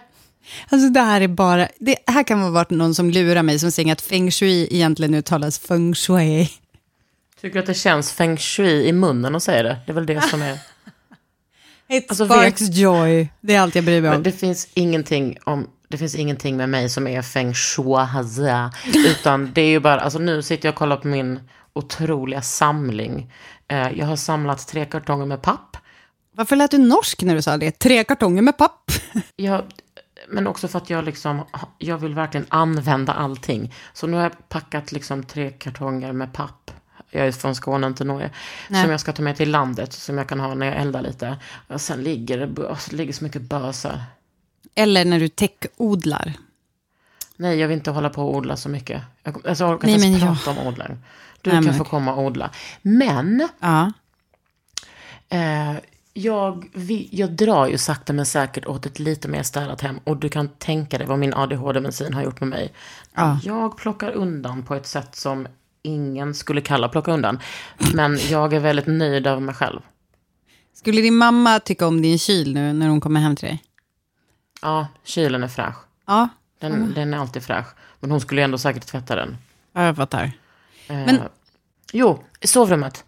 Alltså det här är bara, det här kan ha varit någon som lurar mig som säger att feng shui egentligen uttalas feng shui. Tycker du att det känns feng shui i munnen att säga det? Det är väl det som är... It Alltså, sparks joy. Det är allt jag bryr mig Men om. det finns ingenting om... Det finns ingenting med mig som är feng shui, utan det är ju bara, alltså nu sitter jag och kollar på min otroliga samling. Eh, Jag har samlat tre kartonger med papp. Varför lät du norsk när du sa det? Tre kartonger med papp. Jag, men också för att jag liksom, jag vill verkligen använda allting. Så nu har jag packat liksom tre kartonger med papp. Jag är från Skåne, inte Norge. Nej. Som jag ska ta med till landet, som jag kan ha när jag eldar lite. Och sen ligger det, det ligger så mycket bösar. Eller när du täckodlar. Nej, jag vill inte hålla på och odla så mycket. Jag, alltså, jag orkar Nej, inte prata om odling. Du Nej, kan men få komma och odla. Men, Ja. eh, jag, vi, jag drar ju sakta men säkert åt ett lite mer städat hem. Och du kan tänka dig vad min ADHD-medicin har gjort med mig. Ja. Jag plockar undan på ett sätt som ingen skulle kalla plocka undan. Men jag är väldigt nöjd över mig själv. Skulle din mamma tycka om din kyl nu när hon kommer hem till dig? Ja, kylen är fräsch. Ja, Den, den är alltid fräsch. Men hon skulle ju ändå säkert tvätta den. ja, jag fattar. Eh, Men- Jo, sovrummet.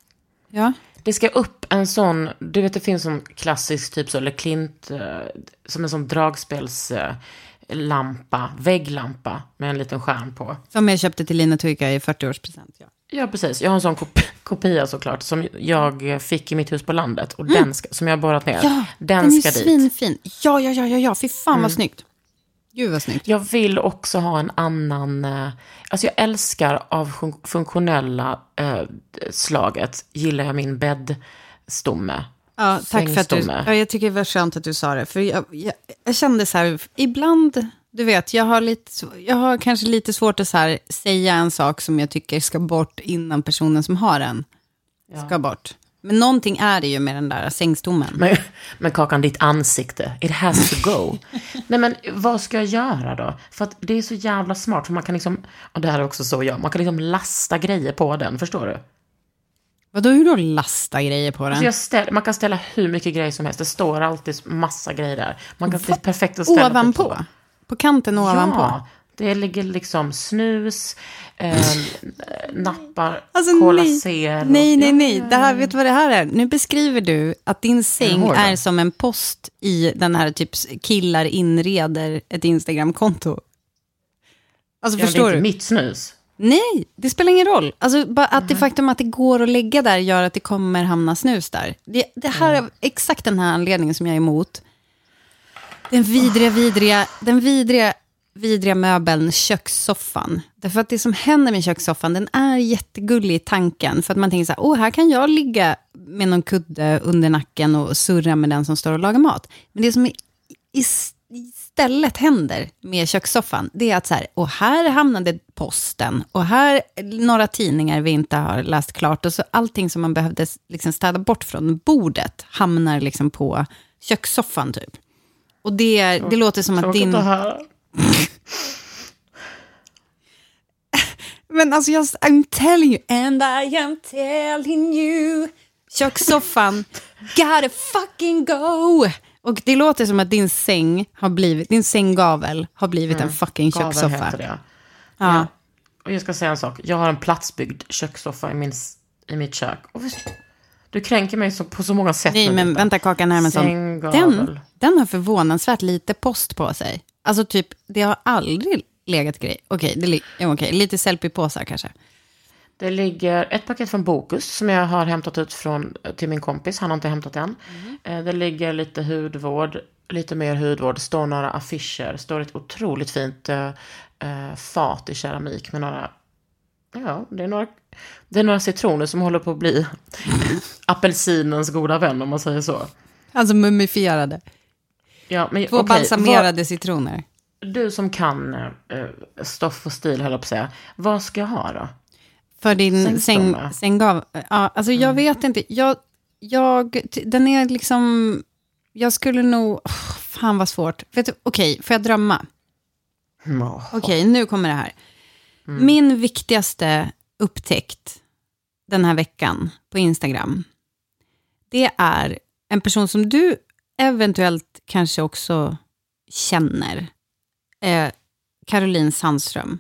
Ja. Det ska upp en sån, du vet det finns en klassisk typ så, eller klint, eh, som en sån dragspelslampa, lampa, vägglampa med en liten skärm på. Som jag köpte till Lina Turka i 40-årspresent. Ja. Ja, precis. Jag har en sån kop kopia såklart, som jag fick i mitt hus på landet. Och den ska, som jag har borrat ner. Mm. Ja, den, den är ska dit. svinfin. Ja, ja, ja, ja, ja. Fy fan vad snyggt. Gud vad snyggt. Jag vill också ha en annan... eh, Alltså jag älskar av fun- funktionella eh, slaget, gillar jag min bäddstomme. Ja, tack för att du... Ja, jag tycker det var skönt att du sa det. För jag, jag, jag kände så här, ibland, du vet, jag har, lite, jag har kanske lite svårt att här, säga en sak som jag tycker ska bort innan personen som har den ska bort. Men någonting är det ju med den där sängstommen. Men, men Kakan, ditt ansikte, it has to go. Nej men vad ska jag göra då? För att det är så jävla smart, för man kan liksom, och det här är också så jag, man kan liksom lasta grejer på den, förstår du? Vadå, hur då lasta grejer på den? Så jag ställ, man kan ställa hur mycket grejer som helst, det står alltid massa grejer där. Man kan, det är perfekt att ställa ovanpå? så. På kanten ovanpå? Ja, det ligger liksom snus, eh, nappar, Alltså, Cola nej. Zero. Nej, nej, nej. Det här, vet du vad det här är? Nu beskriver du att din säng hård, är som en post i den här typ killar inreder ett Instagramkonto. Alltså Ja, men det förstår är inte du? mitt snus. Nej, det spelar ingen roll. Alltså, bara att det faktum att det går att lägga där gör att det kommer hamna snus där. Det, det här är exakt den här anledningen som jag är emot. Den vidriga, vidriga, den vidriga, vidriga möbeln, kökssoffan. Därför att det som händer med kökssoffan, den är jättegullig i tanken. För att man tänker så här, åh, här kan jag ligga med någon kudde under nacken och surra med den som står och lagar mat. Men det som istället händer med kökssoffan, det är att så här, och här hamnade posten, och här några tidningar vi inte har läst klart, och så allting som man behövde liksom städa bort från bordet hamnar liksom på kökssoffan typ. Och det, det låter som att din... att. Men alltså, jag, I'm telling you, and I am telling you. Kökssoffan, gotta fucking go. Och det låter som att din säng har blivit, din sänggavel har blivit en fucking Gavel kökssoffa. heter det. Ja. Och jag ska säga en sak. Jag har en platsbyggd kökssoffa i, min, i mitt kök. Och du kränker mig så, på så många sätt. Nej, men vänta Kakan Hermansson. Den, den har förvånansvärt lite post på sig. Alltså typ, det har aldrig legat grej. Okej, det li- okej, lite selfie-påsar kanske. Det ligger ett paket från Bokus som jag har hämtat ut från, till min kompis. Han har inte hämtat än. Eh, Det ligger lite hudvård, lite mer hudvård. Det står några affischer. Det står ett otroligt fint eh, eh, fat i keramik med några, ja, det är några, det är några citroner som håller på att bli apelsinens goda vän om man säger så. Alltså mumifierade. Ja, men, Två okej, balsamerade citroner. vad- du som kan eh, stoff och stil, höll jag på att säga. Vad ska jag ha då? För din säng, sänggav. Ja, alltså jag vet inte. Jag, jag, den är liksom... Jag skulle nog... Oh, fan vad svårt. Okej, får jag drömma? Åh. Okej, nu kommer det här. Min viktigaste upptäckt den här veckan på Instagram, det är en person som du eventuellt kanske också känner. Eh, Caroline Sandström.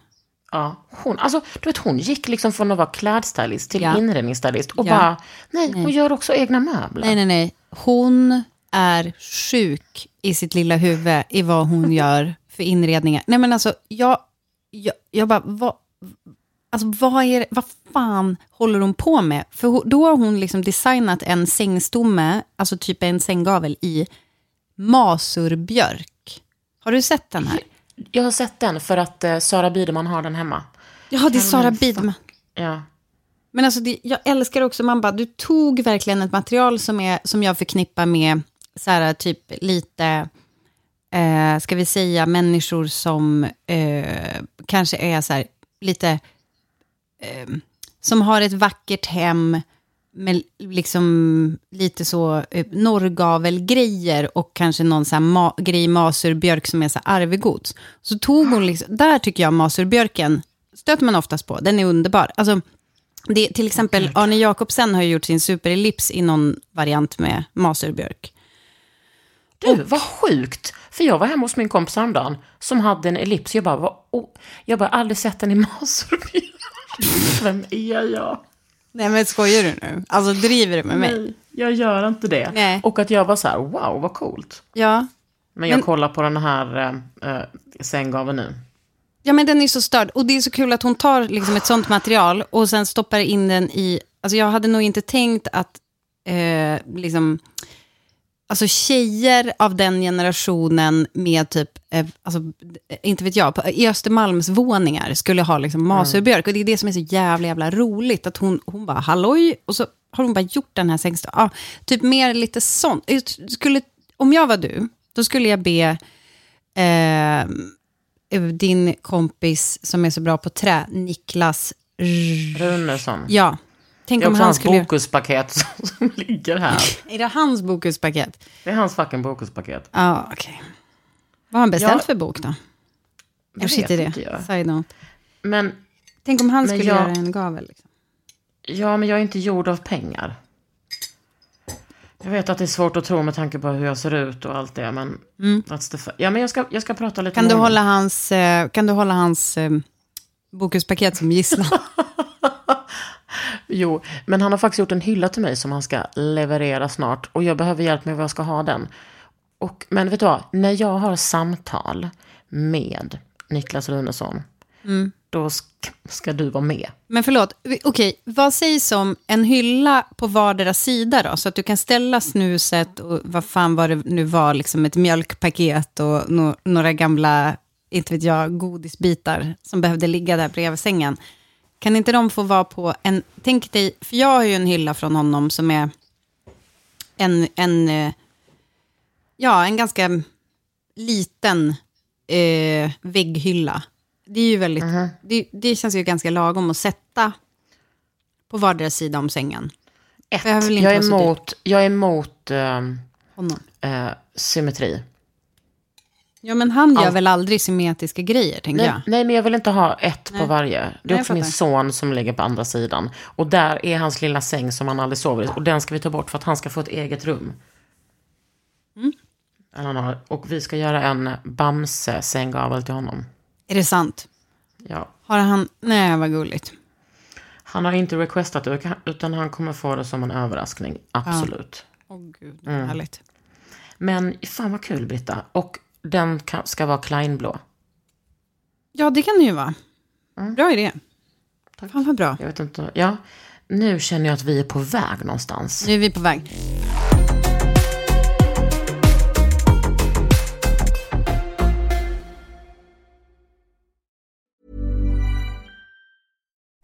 Ja, hon, alltså, du vet, hon gick liksom från att vara klädstylist till Ja. inredningsstylist och Ja. bara, nej, hon gör också egna möbler. Nej, nej, nej. Hon är sjuk i sitt lilla huvud i vad hon gör för inredningar. Nej, men alltså, jag, jag, jag bara, vad, alltså, vad, är, vad fan håller hon på med? För då har hon liksom designat en sängstomme, alltså typ en sänggavel i masurbjörk. Har du sett den här? Jag har sett den för att eh, Sara Biderman har den hemma. Ja, det är Sara Bidman. Ja. Men alltså, det, jag älskar också, man bara, du tog verkligen ett material som, är, som jag förknippar med så här, typ lite, eh, ska vi säga, människor som eh, kanske är så här, lite, eh, som har ett vackert hem med liksom lite så eh, norrgavelgrejer och kanske någon så här ma- grej masurbjörk som är så arvegods. Så tog hon liksom, där tycker jag masurbjörken stöter man oftast på, den är underbar. Alltså, det, till exempel Arne Jacobsen har ju gjort sin superellips i någon variant med masurbjörk. Du, vad sjukt! För jag var hemma hos min kompis häromdagen som hade en ellips. Jag bara, vad, oh, jag bara aldrig sett den i masurbjörk. Vem är jag? Nej men skojar du nu? Alltså driver du med mig? Nej, jag gör inte det. Nej. Och att jag var så här, wow, vad coolt. Ja. Men jag Men- kollar på den här eh, eh, sänggaveln nu. Ja men den är så störd. Och det är så kul att hon tar liksom ett sånt material och sen stoppar in den i... Alltså jag hade nog inte tänkt att eh, liksom... Alltså tjejer av den generationen med typ, eh, alltså, inte vet jag, på, i Östermalms våningar skulle ha liksom masurbjörk. Och det är det som är så jävla, jävla roligt. Att hon, hon bara, halloj, och så har hon bara gjort den här sängstaven. Ja, typ mer lite sånt. Jag Skulle, om jag var du, då skulle jag be eh, din kompis som är så bra på trä, Niklas, R- Runesson. ja. Tänk Det är om också han hans skulle... bokuspaket som ligger här. Är det hans bokuspaket? Det är hans fucking bokuspaket. Ja, okej. Vad har han beställt Ja. för bok då? Det Jag skiter i vet det. inte jag. Side note. Men, Tänk om han skulle jag- göra en gavel. Liksom. ja, men jag är inte gjord av pengar. Jag vet att det är svårt att tro med tanke på hur jag ser ut och allt det, men... That's the ja, men jag ska, jag ska prata lite Kan, du honom. hålla hans, eh, kan du hålla hans eh, bokuspaket som gisslan? Jo, men han har faktiskt gjort en hylla till mig som han ska leverera snart. Och jag behöver hjälp med var jag ska ha den. Och, men vet du vad? När jag har samtal med Niklas Runesson, då ska, du vara med. Men förlåt, okej, vad sägs om en hylla på vardera sida då? Så att du kan ställa snuset och vad fan var det nu var, liksom ett mjölkpaket och no- några gamla, inte vet jag, godisbitar som behövde ligga där bredvid sängen. Kan inte de få vara på en, tänk dig, för jag har ju en hylla från honom som är en, en eh, ja, en ganska liten eh, vägghylla. Det är ju väldigt, det, det känns ju ganska lagom att sätta på vardera sida om sängen. Ett, inte jag är emot, jag är emot Honom. eh, symmetri. Ja, men han gör Allt. väl aldrig symmetriska grejer, tänker Nej, jag. nej, men jag vill inte ha ett på varje. Det är Nej, också min son som ligger på andra sidan. Och där är hans lilla säng som han aldrig sover i. Och den ska vi ta bort för att han ska få ett eget rum. Mm. Och vi ska göra en Bamse-sänggavel till honom. Är det sant? Ja. Har han... Nej, vad gulligt. Han har inte requestat det, utan han kommer få det som en överraskning. Absolut. Åh gud, vad härligt. Men fan vad kul, Britta. Och den ska vara Kleinblå. Ja, det kan det ju vara. Bra idé. Fan vad bra. Jag vet inte. Ja, nu känner jag att vi är på väg någonstans. Nu är vi på väg.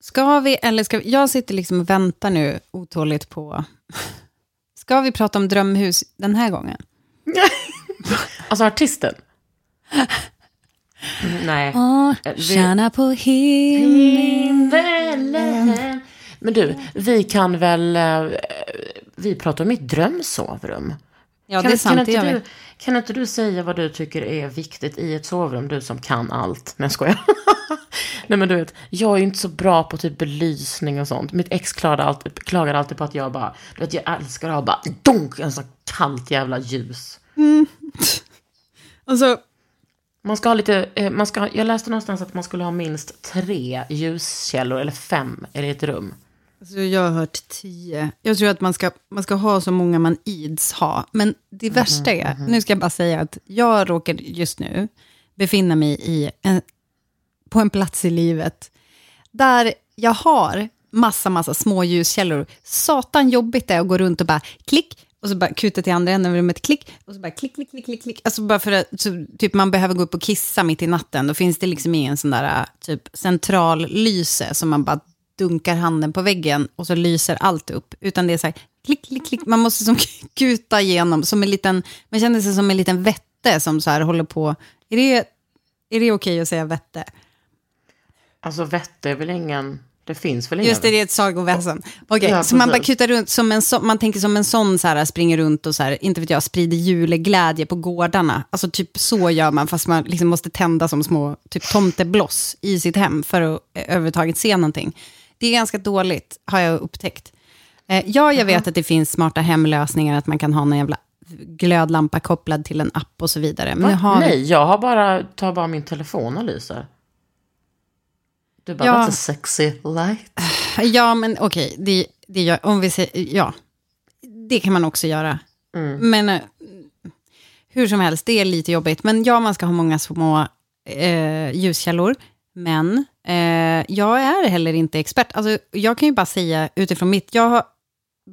Ska vi, eller ska vi, jag sitter liksom och väntar nu otåligt på... Ska vi prata om drömhus den här gången? Alltså artisten? Mm, Nej. Vi- tjäna på himlen. Men du, vi kan väl... eh, Vi pratar om mitt drömsovrum. Ja, kan, det är sant. Kan inte, du, kan inte du säga vad du tycker är viktigt i ett sovrum? Du som kan allt. Nej, jag skojar. Nej, men du vet, jag är ju inte så bra på typ belysning och sånt. Mitt ex klagade alltid, klagade alltid på att jag bara... Du vet, jag älskar att ha bara donk, en sån kallt jävla ljus. Alltså, Man ska ha lite, eh, man ska, jag läste någonstans att man skulle ha minst tre ljuskällor, eller fem, i ett rum. Alltså, jag har hört tio. Jag tror att man ska, man ska ha så många man ids ha. Men det värsta är, nu ska jag bara säga att jag råkar just nu befinna mig i en, på en plats i livet där jag har massa, massa små ljuskällor. Satan jobbigt det är att gå runt och bara klick, och så bara kuta till andra änden av rummet, klick, och så bara klick, klick, klick, klick, klick. Alltså bara för att så, typ man behöver gå upp och kissa mitt i natten, då finns det liksom ingen sån där typ central lyse som man bara dunkar handen på väggen och så lyser allt upp. Utan det är så här, klick, klick, klick, man måste som kuta igenom, som en liten, man känner sig som en liten vette som så här håller på. Är det, är det okej att säga vette? Alltså vette är väl ingen... Det finns väl ingen... Just det, det är ett sagoväsen. Okej, Ja, så man bara kutar runt, som en så, man tänker som en sån så här, springer runt och så här, inte vet jag, sprider juleglädje på gårdarna. Alltså typ så gör man, fast man liksom måste tända som små typ tomtebloss i sitt hem för att eh, överhuvudtaget se någonting. Det är ganska dåligt, har jag upptäckt. Eh, ja, jag vet att det finns smarta hemlösningar, att man kan ha någon jävla glödlampa kopplad till en app och så vidare. Men har Nej, jag har bara, tar bara min telefon och lyser. Du bara, Ja. that's a sexy light. Ja, men okej, det, det gör, om vi säger, ja, det kan man också göra. Men eh, hur som helst, det är lite jobbigt. Men ja, man ska ha många små eh, ljuskällor. Men eh, jag är heller inte expert. Alltså, jag kan ju bara säga utifrån mitt, jag, har-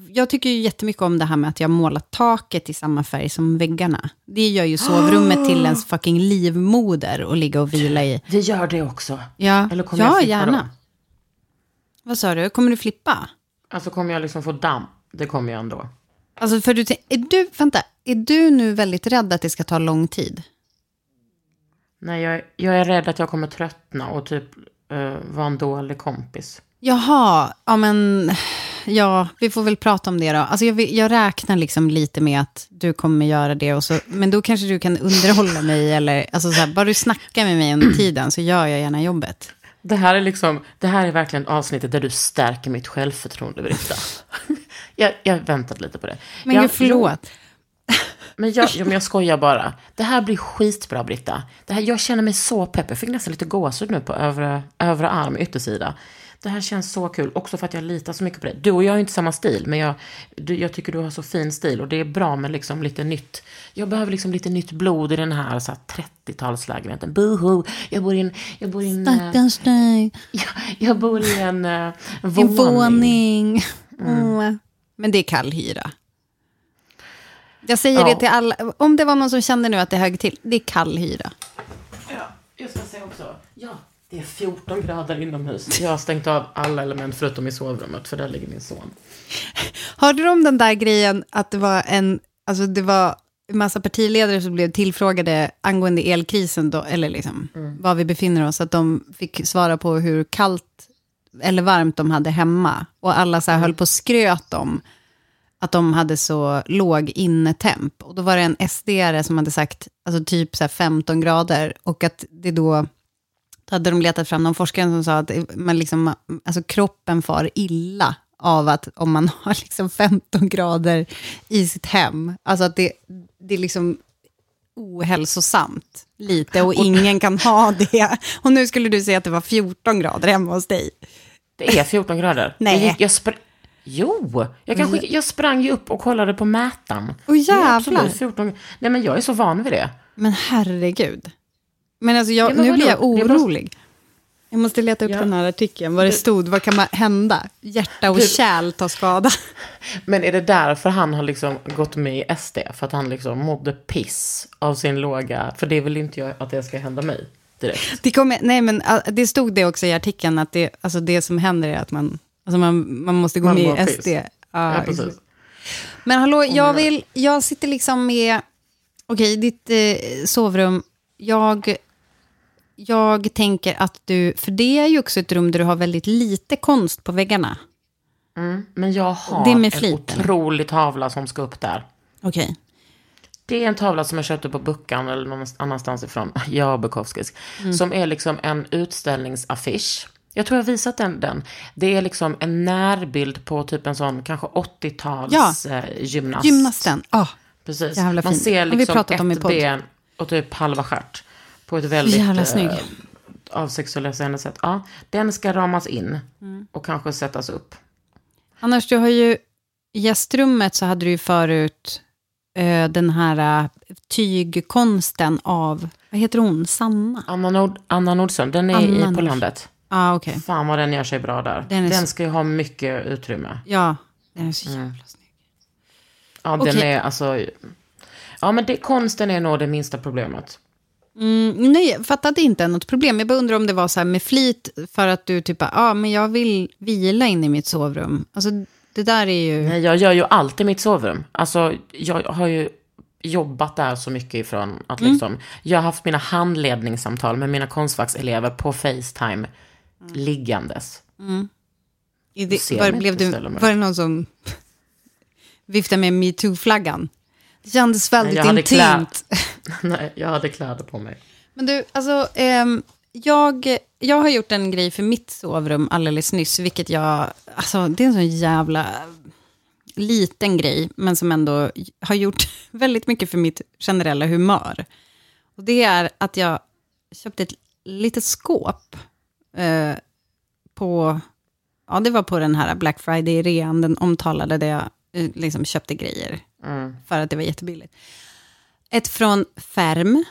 jag tycker ju jättemycket om det här med att jag målar taket i samma färg som väggarna. Det gör ju sovrummet till ens fucking livmoder att ligga och vila i. Vi gör det också. Ja, Eller kommer ja jag flippa gärna. då? Vad sa du, kommer du flippa? Alltså kommer jag liksom få damm? Det kommer jag ändå. Alltså för du, är du, vänta, är du nu väldigt rädd att det ska ta lång tid? Nej, jag, jag är rädd att jag kommer tröttna och typ uh, vara en dålig kompis. Jaha, ja men... Ja, vi får väl prata om det då. Alltså jag, jag räknar liksom lite med att du kommer göra det. Och så, men då kanske du kan underhålla mig. Eller, alltså så här, bara du snackar med mig under tiden så gör jag gärna jobbet. Det här är liksom, det här är verkligen avsnittet där du stärker mitt självförtroende, Britta. jag, jag väntat lite på det. Men jag, gud, förlåt. Men jag, jo, men jag skojar bara. Det här blir skitbra, Britta. Det här, jag känner mig så pepp. Jag fick nästan lite gåshud nu på övre, övre arm, yttersida. Det här känns så kul, också för att jag litar så mycket på dig. Du och jag har ju inte samma stil, men jag, du, jag tycker du har så fin stil. Och det är bra med liksom lite nytt. Jag behöver liksom lite nytt blod i den här, så här 30-talslägenheten. Boho! Jag bor i en... Jag bor i en, eh, Stackars dig. jag, jag bor i en uh, En våning. våning. Mm. Men det är kall hyra. Jag säger Ja. det till alla. Om det var någon som kände nu att det högg till. Det är kall hyra. Ja, jag ska säga också. Ja, det är 14 grader inomhus. Jag har stängt av alla element förutom i sovrummet, för där ligger min son. Hörde du om den där grejen att det var en, alltså det var en massa partiledare som blev tillfrågade angående elkrisen då, eller liksom var vi befinner oss, att de fick svara på hur kallt eller varmt de hade hemma. Och alla så här höll på och skröt om att de hade så låg innetemp. Och då var det en SD-are som hade sagt alltså typ så här 15 grader och att det då då hade de letat fram någon forskare som sa att man liksom, alltså kroppen far illa av att om man har liksom 15 grader i sitt hem. Alltså att det, det är liksom ohälsosamt lite och ingen kan ha det. Och nu skulle du säga att det var 14 grader hemma hos dig. Det är 14 grader. Nej. Jag, gick- jag spr- Jo, jag, kan skicka, jag sprang ju upp och kollade på mätaren. Åh, jävlar. absolut 14 Nej, men jag är så van vid det. Men herregud. Men alltså jag, Ja, men nu vadå? blir jag Det är bara- orolig. Jag måste leta upp Ja. den här artikeln, vad det stod, vad kan man hända? Hjärta och Du- kärl tar skada. Men är det därför han har liksom gått med i SD? För att han liksom mådde piss av sin låga... För det vill inte jag att det ska hända mig direkt. Det, kommer, nej, men ah, det stod det också i artikeln, att det, alltså det som händer är att man, alltså man, man måste gå Man med i. SD. Ja, Ja, men hallå, jag, vill, jag sitter liksom med, okej, ditt eh, sovrum, jag, jag tänker att du, för det är ju också ett rum där du har väldigt lite konst på väggarna. Mm. Men jag har Det med en flit, eller? otrolig tavla som ska upp där. Okej. Det är en tavla som jag köpte på Buckan eller någon annanstans ifrån. Ja, Bukowskis. Mm. Som är liksom en utställningsaffisch. Jag tror jag har visat den, den. Det är liksom en närbild på typ en sån kanske 80-tals Ja. eh, gymnast. Gymnasten, ah, Precis. Jävla Man fin. ser liksom ett ben och typ halva stjärt. På ett väldigt Jävla eh, snygg. avsexualiserande sätt. Ja, den ska ramas in Mm. och kanske sättas upp. Annars, du har ju, i gästrummet så hade du ju förut eh, den här eh, tygkonsten av, vad heter hon, Sanna? Anna, Nord, Anna Nordström, den är Anna i, på landet. Ah, okej. Fan vad den gör sig bra där. Den Den, ska ju ha mycket utrymme. Ja, den är så Mm. jävla snygg. Ja, den Okej. är alltså... Ja, men det, konsten är nog det minsta problemet. Mm, nej, jag fattade inte något problem. Jag bara undrar om det var så här med flit för att du typ, ja, ah, men jag vill vila in i mitt sovrum. Alltså, det där är ju... Nej, jag gör ju allt i mitt sovrum. Alltså, jag har ju jobbat där så mycket ifrån att Mm. liksom... Jag har haft mina handledningssamtal med mina konstfackselever på Facetime liggandes. I det, var, blev du, var det någon som viftade med metoo-flaggan? Det kändes väldigt hade intimt. Nej, jag hade kläder på mig. Men du, alltså, ehm, jag, jag har gjort en grej för mitt sovrum alldeles nyss, vilket jag, alltså det är en sån jävla liten grej, men som ändå har gjort väldigt mycket för mitt generella humör. Och det är att jag köpte ett litet skåp eh, på, ja det var på den här Black Friday-rean, den omtalade där jag eh, liksom köpte grejer för att det var jättebilligt. Ett från Färm,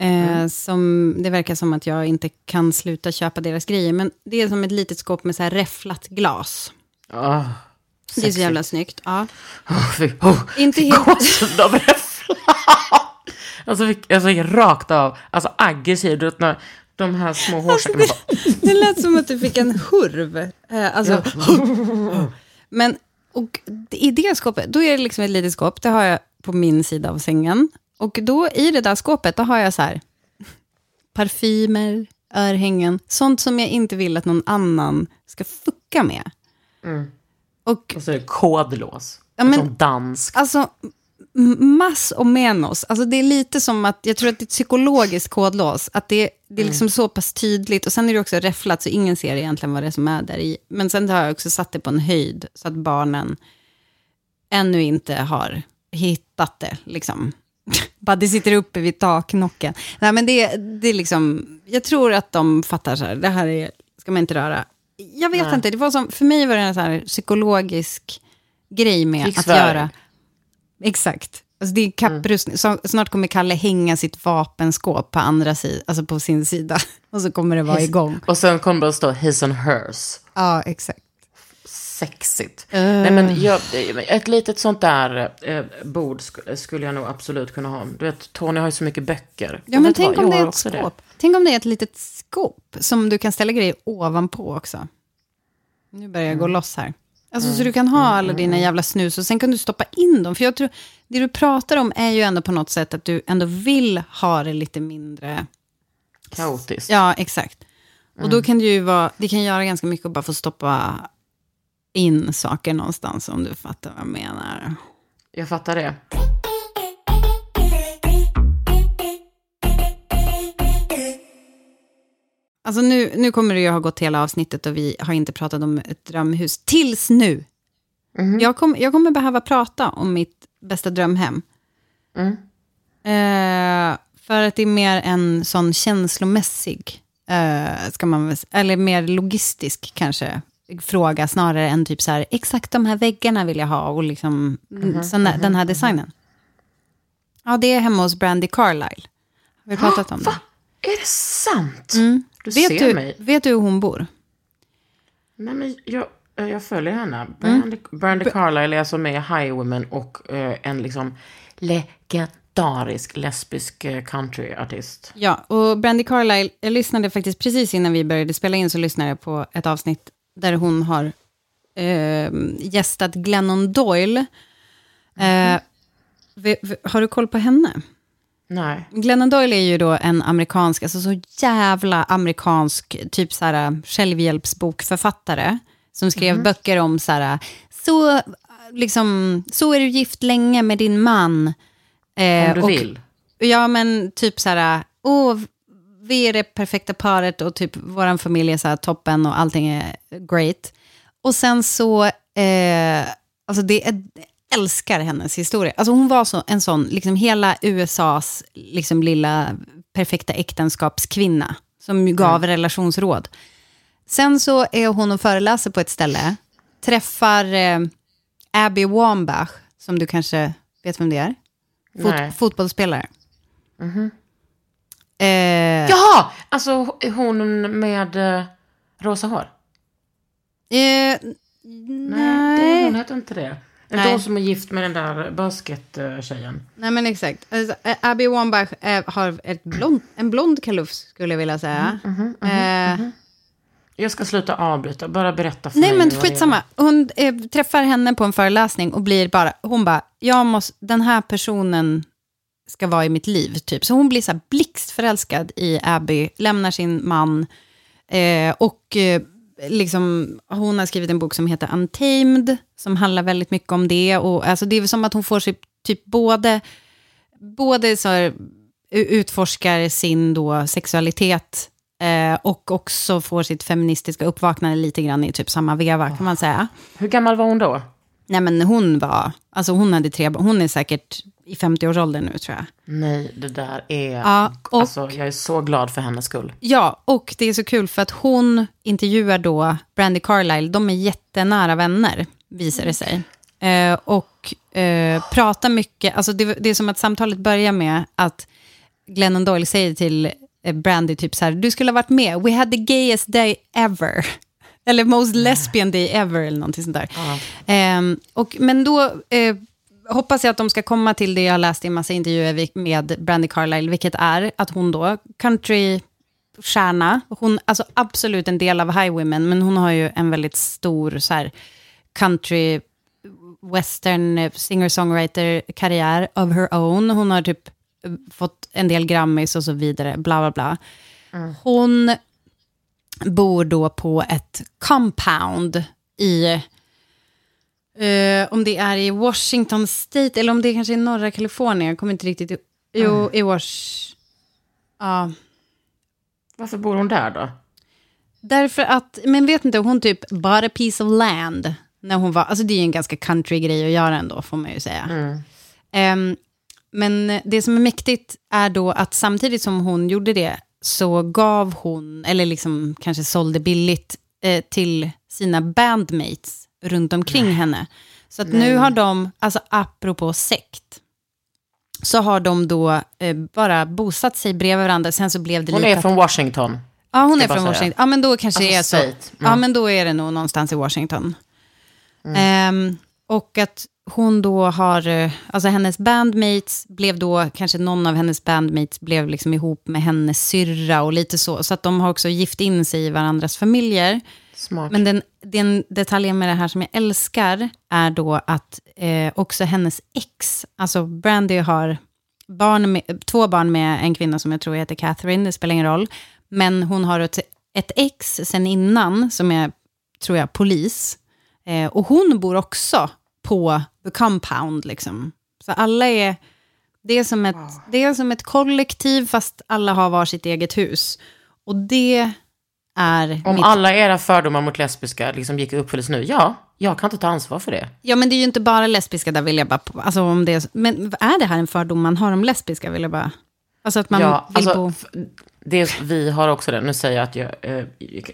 eh, som det verkar som att jag inte kan sluta köpa deras grejer, men det är som ett litet skåp med så här räfflat glas. Oh, Det är så jävla snyggt. Ja. Oh, fy, oh, Inte helt- gåshud av räffla. Alltså, fick, jag fick rakt av, alltså aggressiv, du vet när de här små hårsäckarna bara... Det lät som att du fick en hurv. Eh, alltså, Men och i det skåpet, då är det liksom ett litet skåp, det har jag på min sida av sängen. Och då i det där skåpet, då har jag så här parfymer, örhängen. Sånt som jag inte vill att någon annan ska fucka med. Och Och så är det kodlås. Ja, men- Som dansk. Alltså, mass och menos. Alltså det är lite som att, jag tror att det är ett psykologiskt kodlås. Att det, det är liksom så pass tydligt. Och sen är det också räfflat, så ingen ser egentligen vad det är som är där i. Men sen har jag också satt det på en höjd, så att barnen ännu inte har hittat det. Liksom. Bara det sitter uppe vid taknocken. Nej, men det, det är liksom, jag tror att de fattar så här, det här är, ska man inte röra. Jag vet Nej. inte, det var som, för mig var det en så här psykologisk grej med att Krigsväg. göra. Exakt. Alltså det är kapprustning. Så, snart kommer Kalle hänga sitt vapenskåp på andra sidan, alltså på sin sida. Och så kommer det vara igång. Och sen kommer det att stå his and hers. Ja, exakt. Sexigt. Eh. Nej, men jag, ett litet sånt där eh, bord sk- skulle jag nog absolut kunna ha. Du vet, Tony har ju så mycket böcker. Ja, men tänk vad? om Jag det är ett skåp. Tänk om det är ett litet skåp som du kan ställa grejer ovanpå också. Nu börjar jag gå loss här. Alltså, Så du kan ha alla dina jävla snus och sen kan du stoppa in dem. För jag tror, det du pratar om är ju ändå på något sätt att du ändå vill ha det lite mindre... Kaotiskt. Ja, exakt. Och då kan det ju vara, det kan göra ganska mycket att bara få stoppa in saker någonstans, om du fattar vad jag menar. Jag fattar det. Alltså nu, nu kommer det ju ha gått hela avsnittet och vi har inte pratat om ett drömhus. Tills nu. Jag, kom, jag kommer behöva prata om mitt bästa drömhem. Eh, för att det är mer en sån känslomässig, eh, ska man väl, eller mer logistisk kanske, fråga snarare än typ så här, exakt de här väggarna vill jag ha och liksom sån där, den här designen. Ja, det är hemma hos Brandy Carlisle. Har vi pratat om det? Är det sant? Du Vet ser du, mig. vet du hur hon bor? Nej, men jag, eh, jag följer henne. Brandy, Brandy Carlisle är alltså med i Highwomen och eh, en liksom legendarisk lesbisk eh, countryartist. Ja, och Brandy Carlisle, jag lyssnade faktiskt precis innan vi började spela in, så lyssnade jag på ett avsnitt där hon har eh, gästat Glennon Doyle. Eh, ve- ve- har du koll på henne? Nej. Glennon Doyle är ju då en amerikansk, alltså så jävla amerikansk, typ så här självhjälpsbokförfattare, som skrev böcker om så här, så, liksom, så är du gift länge med din man. Eh, Om du och- vill. Ja, men typ så här, åh, vi är det perfekta paret och typ vår familj är så toppen och allting är great. Och sen så, eh, alltså det är, älskar hennes historia. Alltså hon var så, en sån, liksom hela USAs liksom lilla perfekta äktenskapskvinna som gav relationsråd. Sen så är hon och föreläser på ett ställe, träffar eh, Abby Wambach, som du kanske vet vem det är? Fot- Nej. fotbollsspelare. Eh, Jaha! Alltså hon med eh, rosa hår? eh, Nej, det, hon nej. heter inte det. Inte Nej. hon som är gift med den där baskettjejen. nej, men exakt. Alltså, Abby Wambach eh, har ett blond, en blond kalufs, skulle jag vilja säga. Eh, Jag ska sluta avbryta, bara berätta för Nej, mig. men det är. skitsamma. Hon eh, träffar henne på en föreläsning och blir bara, hon bara, jag måste, den här personen ska vara i mitt liv, typ. Så hon blir så här blixtförälskad i Abby, lämnar sin man eh, och eh, liksom, hon har skrivit en bok som heter Untamed, som handlar väldigt mycket om det. Och, alltså, det är som att hon får sig typ både, både så här, utforskar sin då sexualitet eh, och också får sitt feministiska uppvaknande lite grann i typ samma veva, kan man säga. Hur gammal var hon då? Nej, men hon var, alltså hon hade tre barn, hon är säkert i 50-årsåldern nu tror jag. Nej, det där är... Ja, och- Alltså, jag är så glad för hennes skull. Ja, och det är så kul för att hon intervjuar då Brandy Carlisle, de är jättenära vänner, visar det sig. Eh, och eh, pratar mycket, alltså det, det är som att samtalet börjar med att Glennon Doyle säger till eh, Brandy typ så här, du skulle ha varit med, we had the gayest day ever. Eller most lesbian day ever, eller någonting sånt där. Ehm, och, men då eh, hoppas jag att de ska komma till det jag har läst i en massa intervjuer med Brandy Carlisle, vilket är att hon då, countrystjärna, hon, alltså absolut en del av Highwomen, men hon har ju en väldigt stor så här, country western eh, singer-songwriter-karriär of her own. Hon har typ eh, fått en del Grammys och så vidare, bla bla bla. Hon bor då på ett compound i, eh, om det är i Washington State, eller om det är kanske i norra Kalifornien, jag kommer inte riktigt ihåg. Jo, i Wash... Ja. Varför bor hon där då? Därför att, men vet inte, hon typ bought a piece of land. När hon var, alltså det är ju en ganska country grej att göra ändå, får man ju säga. Ehm, men det som är mäktigt är då att samtidigt som hon gjorde det, så gav hon, eller liksom kanske sålde billigt, eh, till sina bandmates runt omkring henne. Så att nu har de, alltså apropå sekt, så har de då eh, bara bosatt sig bredvid varandra. Sen så blev det Hon lite är från Washington. Ja, hon är från säga. Washington. Ja, men då kanske det är Alltså så. Mm. Ja, men då är det nog någonstans i Washington. Mm. Ehm, och att hon då har, eh, alltså hennes bandmates blev då, kanske någon av hennes bandmates blev liksom ihop med hennes syrra och lite så. Så att de har också gift in sig i varandras familjer. Smart. Men den, den detaljen med det här som jag älskar är då att eh, också hennes ex, alltså Brandy har barn med, två barn med en kvinna som jag tror heter Catherine, det spelar ingen roll. Men hon har ett, ett ex sen innan som är, tror jag, polis. Eh, och hon bor också på the compound. Liksom. Så alla är, det är, som ett, det är som ett kollektiv fast alla har var sitt eget hus. Och det är... Om mitt- alla era fördomar mot lesbiska liksom gick i uppfyllelse nu, ja, jag kan inte ta ansvar för det. Ja, men det är ju inte bara lesbiska, där vill jag bara... Alltså, om det är, men är det här en fördom man har om lesbiska, vill jag bara... Alltså att man ja, vill alltså, bo... det, vi har också det. Nu säger jag att jag, eh,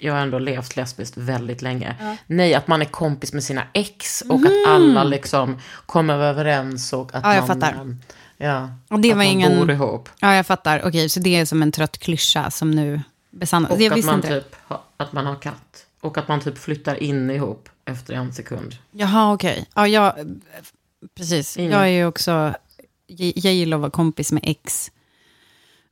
jag har ändå levt lesbiskt väldigt länge. Nej, att man är kompis med sina ex och att alla liksom kommer överens och att. Ja, jag man... fattar. Ja, Och det att var man ingen- bor ihop. Ja, jag fattar. Okej, så det är som en trött klyscha som nu besannas. Och Jag att man, typ, ha- att man har katt. Och att man typ flyttar in ihop efter en sekund. Jaha, okej. Ja, jag... Precis. Ingen- Jag är ju också... Jag jag gillar att vara kompis med ex.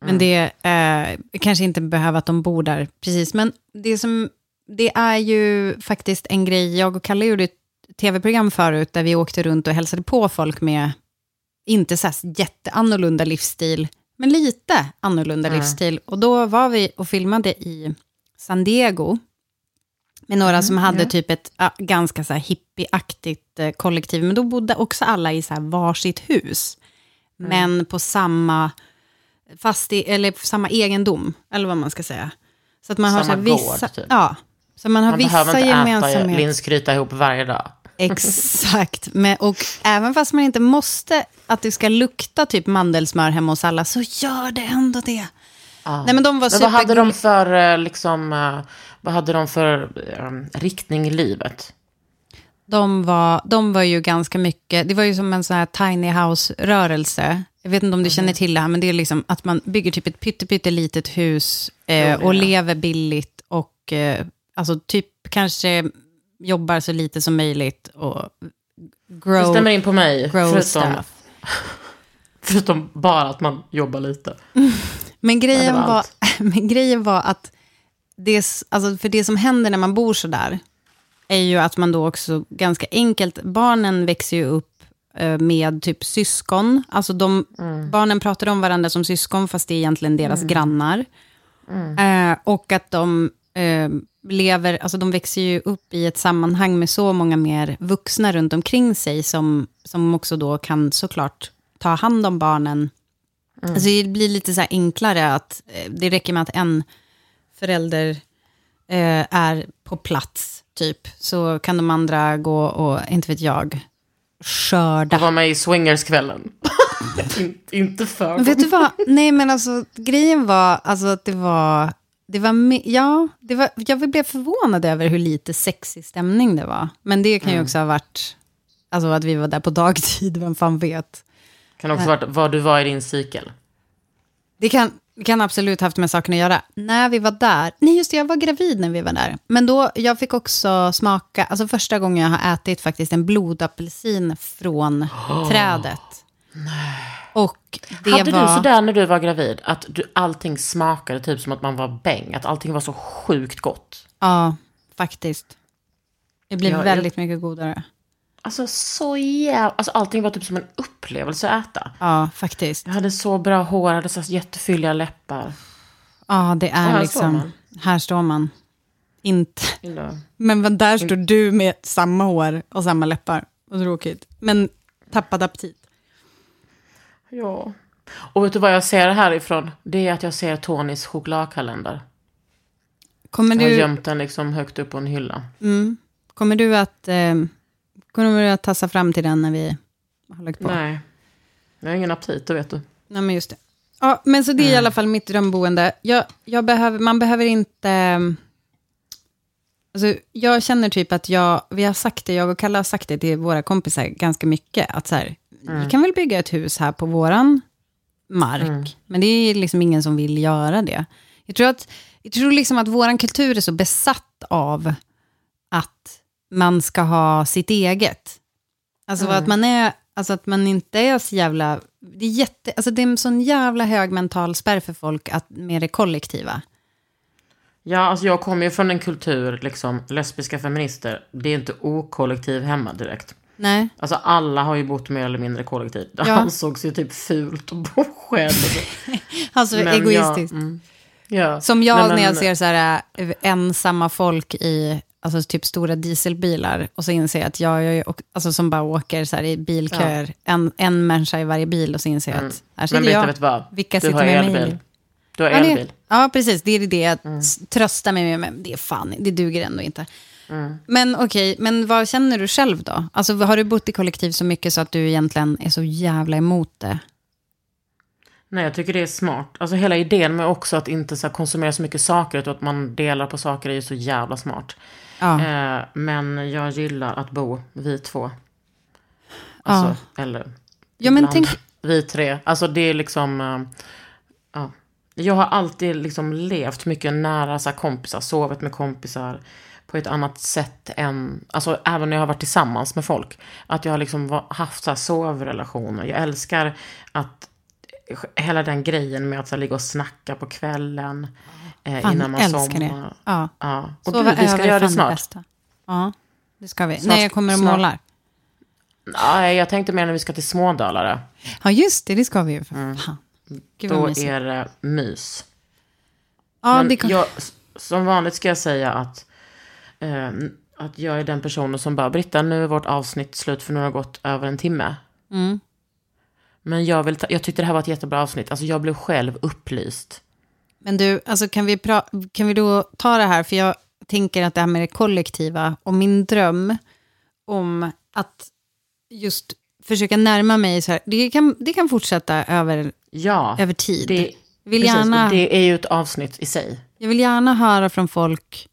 Men det eh, kanske inte behöver att de bor där. Precis, men det som... Det är ju faktiskt en grej, jag och Kalle gjorde ett tv-program förut, där vi åkte runt och hälsade på folk med, inte så här jätteannorlunda livsstil, men lite annorlunda livsstil. Och då var vi och filmade i San Diego, med några som hade typ ett ja, ganska så här hippieaktigt eh, kollektiv. Men då bodde också alla i så här varsitt hus. Men på samma, fast i, eller samma egendom, eller vad man ska säga. Så att man har så Samma här vissa, gård, typ. Ja, så man har Man vissa behöver inte äta gemensamheter. linskryta ihop varje dag. Exakt. Men, och även fast man inte måste att det ska lukta typ mandelsmör hemma hos alla, så gör det ändå det. Nej, men de var Men vad hade de för, eh, liksom, eh, vad hade de för eh, riktning i livet? De var, de var ju ganska mycket, det var ju som en sån här tiny house-rörelse. Jag vet inte om du känner till det här, men det är liksom att man bygger typ ett pytte, pytte litet hus eh, och lever billigt och eh, alltså typ kanske jobbar så lite som möjligt och Det grow, stämmer in på mig. Förutom, förutom bara att man jobbar lite. Men grejen, det var var, men grejen var att, det, alltså för det som händer när man bor så där, är ju att man då också ganska enkelt, barnen växer ju upp med typ syskon. Alltså de, Mm. barnen pratar om varandra som syskon, fast det är egentligen deras grannar. Eh, och att de eh, lever, alltså de växer ju upp i ett sammanhang med så många mer vuxna runt omkring sig, som, som också då kan såklart ta hand om barnen. Alltså det blir lite så enklare att eh, det räcker med att en förälder eh, är på plats, typ. Så kan de andra gå och, inte vet jag, skörda. Jag var med i swingerskvällen. In, inte för Men vet du vad? Nej, men alltså grejen var alltså att det var... Det var ja, det var, jag blev förvånad över hur lite sexig stämning det var. Men det kan ju också ha varit... Alltså att vi var där på dagtid, vem fan vet. Kan också varit var du var i din cykel. Det kan, det kan absolut haft med saken att göra. När vi var där, nej just det, jag var gravid när vi var där. Men då, jag fick också smaka, alltså första gången jag har ätit faktiskt en blodapelsin från trädet. Och det Hade var... du sådär när du var gravid, att du, allting smakade typ som att man var bäng? Att allting var så sjukt gott? Ja, faktiskt. Det blir Ja, jag- väldigt mycket godare. Alltså så jävla... Alltså allting var typ som en upplevelse att äta. Ja, faktiskt. Jag hade så bra hår, hade så jättefylliga läppar. Ja, det är här liksom... står. Här står man. Inte. Illa. Men där står du med samma hår och samma läppar. Vad tråkigt. Men tappad aptit. Ja. Och vet du vad jag ser härifrån? Det är att jag ser Tonys chokladkalender. Kommer Jag har du, gömt den liksom högt upp på en hylla. mm, kommer du att... Eh, kommer du att tassa fram till den när vi har lagt på? Nej. Jag har ingen aptit, det vet du. Nej, men just det. Ja, men så det är Mm. i alla fall mitt drömboende. Jag, jag behöver, man behöver inte... ehm, Alltså, jag känner typ att jag, vi har sagt det, jag och Kalle har sagt det till våra kompisar ganska mycket, att så här, vi kan väl bygga ett hus här på våran mark, men det är liksom ingen som vill göra det. Jag tror, att, jag tror liksom att våran kultur är så besatt av att man ska ha sitt eget. Alltså att man är, alltså att man inte är så jävla, det är jätte, alltså det är en sån jävla hög mental spärr för folk att, med det kollektiva. Ja, alltså jag kommer ju från en kultur, liksom, lesbiska feminister, det är inte okollektiv hemma direkt. Nej. Alltså alla har ju bott mer eller mindre kollektivt. Det Ja. ansågs ju typ fult att bo själv. Alltså Men egoistiskt. Ja, mm, ja. Som jag Nej, men- när jag ser så här, äh, ensamma folk i alltså typ stora dieselbilar och så inser jag att jag, jag och- alltså som bara åker så här i bilköer, en, en människa i varje bil och så inser jag att här sitter Mm. Men vet jag. vet vad? Vilka du sitter har med mig elbil. nu? Du har Ja, elbil. det, ja, precis. Det är det jag Mm. tröstar mig med, men det är fan, det duger ändå inte. Men okej, men vad känner du själv då? Alltså har du bott i kollektiv så mycket så att du egentligen är så jävla emot det? Nej, jag tycker det är smart. Alltså hela idén med också att inte så konsumera så mycket saker, utan att man delar på saker är ju så jävla smart. Ja. Eh, men jag gillar att bo vi två. Alltså, eller Ja, men tänk- vi tre. Alltså det är liksom, eh, ja. Jag har alltid liksom levt mycket nära så här, kompisar, sovit med kompisar på ett annat sätt än, alltså även när jag har varit tillsammans med folk. Att jag har liksom haft så här, sovrelationer. Jag älskar att hela den grejen med att så här, ligga och snacka på kvällen eh, Fan, innan man älskar det. somnar. Ja. Ja. Och Sova du, vi ska över göra det snart. bästa. Ja, det ska vi. Snart- Nej, jag kommer och snart. målar. Nej, jag tänkte mer när vi ska till Smådalarna. Ja, just det, det ska vi ju. För fan. Gud vad Då är det mys. Ja, Men det kan... jag, som vanligt ska jag säga att, eh, att jag är den personen som bara, Britta, nu är vårt avsnitt slut för nu har det gått över en timme. Mm. Men jag, vill ta, jag tyckte det här var ett jättebra avsnitt. Alltså jag blev själv upplyst. Men du, alltså kan vi, pra- kan vi då ta det här? För jag tänker att det här med det kollektiva och min dröm om att just försöka närma mig så här, det kan, det kan fortsätta över, Ja, över tid. det, vill precis, gärna, det är ju ett avsnitt i sig. Jag vill gärna höra från folk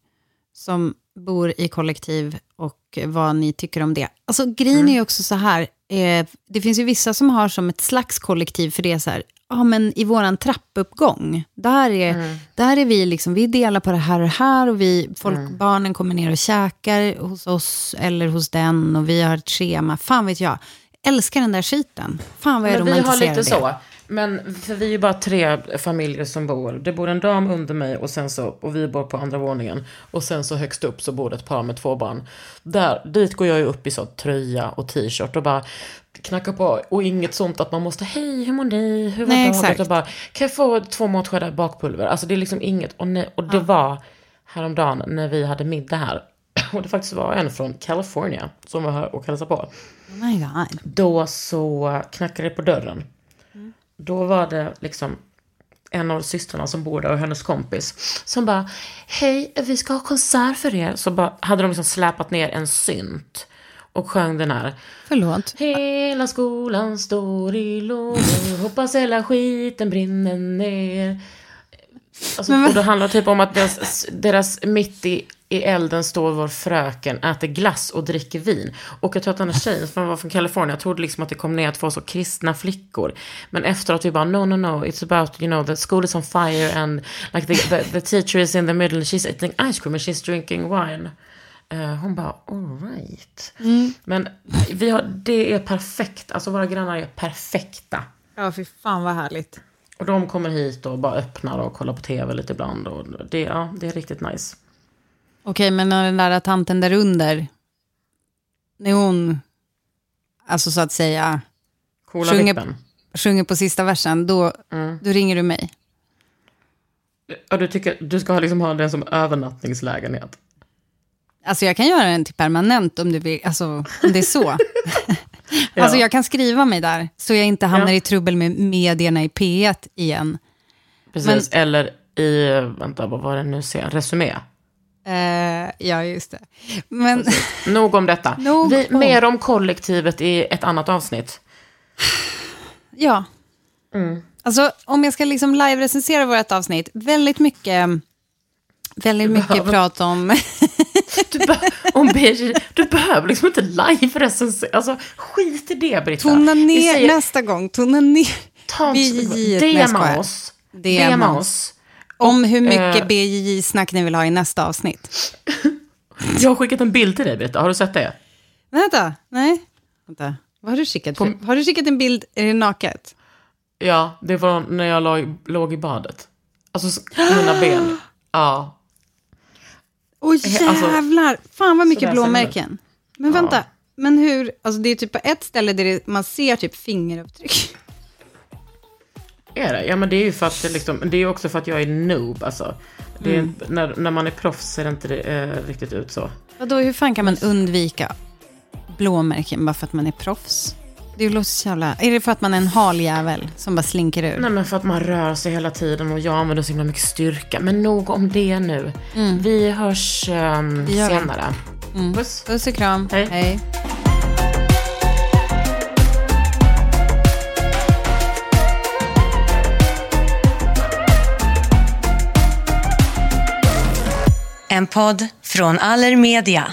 som bor i kollektiv och vad ni tycker om det. Alltså grejen är ju också så här, eh, det finns ju vissa som har som ett slags kollektiv för det är så här, ja men i våran trappuppgång, där är, där är vi liksom, vi delar på det här och det här och vi, folk, barnen kommer ner och käkar hos oss eller hos den och vi har ett schema, fan vet jag. Älskar den där skiten. Fan vad jag Men vi har romantiserar lite det. så. Men för vi är bara tre familjer som bor. Det bor en dam under mig och sen så, och vi bor på andra våningen. Och sen så högst upp så bor det ett par med två barn. Där, dit går jag ju upp i så tröja och t-shirt och bara knackar på. Och inget sånt att man måste, hej hur mår ni, hur var Nej, dagen? bara, kan jag få två matskedar bakpulver? Alltså det är liksom inget. Och, nej, och det var häromdagen när vi hade middag här. Och det faktiskt var en från California som var här och hälsade på. Oh my God. Då så knackade det på dörren. Då var det liksom en av systrarna som bor där och hennes kompis som bara Hej, vi ska ha konsert för er. Så bara, hade de liksom släpat ner en synt och sjöng den här. Förlåt. Hela skolan står i lågor, hoppas hela skiten brinner ner. Alltså, och det handlar typ om att deras, deras mitt i, i elden står vår fröken, äter glass och dricker vin. Och jag tror att den här tjejen som var från Kalifornien, jag trodde liksom att det kom ner två så kristna flickor. Men efteråt vi bara, no, no, no, it's about, you know, the school is on fire and like the, the, the teacher is in the middle and she's eating ice cream and she's drinking wine. Eh, hon bara, alright. Men vi har, det är perfekt, alltså våra grannar är perfekta. Ja, fy fan vad härligt. Och de kommer hit och bara öppnar och kollar på tv lite ibland. Och det, ja, det är riktigt nice. Okej, men när den där tanten där under, när hon, alltså så att säga, Coola Sjunger- vippen. sjunger på sista versen, då, Mm. då ringer du mig. Ja, du tycker du ska liksom ha den som övernattningslägenhet? Alltså jag kan göra den till permanent om du vill, alltså om det är så. Ja. Alltså jag kan skriva mig där, så jag inte hamnar Ja. i trubbel med medierna i P1 igen. Precis, eller i, vänta, vad var det nu ser, resumé. Eh, ja, just det. Men Nog om detta. Nog Vi, om. Mer om kollektivet i ett annat avsnitt. ja. Mm. Alltså om jag ska liksom live-recensera vårt avsnitt, väldigt mycket, väldigt mycket behöver- prat om... Du, be- om BJ, du behöver liksom inte live-recensera. Alltså, skit i det, Britta. Tona ner säger- nästa gång, tona ner. Ta BJJ, DMa oss. DMa oss. Om hur mycket eh, BJJ-snack ni vill ha i nästa avsnitt. Jag har skickat en bild till dig, Britta. Har du sett det? Vänta, nej. Vänta. Vad har du skickat? För? Har du skickat en bild, är det naket? Ja, det var när jag låg, låg i badet. Alltså, mina ben. Ja. Åh alltså, jävlar, fan vad mycket blåmärken. Men vänta, men hur, alltså det är typ på ett ställe där det, man ser typ fingeravtryck. Är det? Ja, men det är ju för att liksom, det är också för att jag är noob, alltså. Det är, Mm. när, när man är proffs ser det inte eh, riktigt ut så. Vadå, hur fan kan man undvika blåmärken bara för att man är proffs? Det låter så jävla... Är det för att man är en hal jävel som bara slinker ur? Nej men för att man rör sig hela tiden och jag använder så himla mycket styrka. Men nog om det nu. Vi hörs gör vi. senare. Puss. Puss och kram. Hej. Hej. En podd från Allermedia.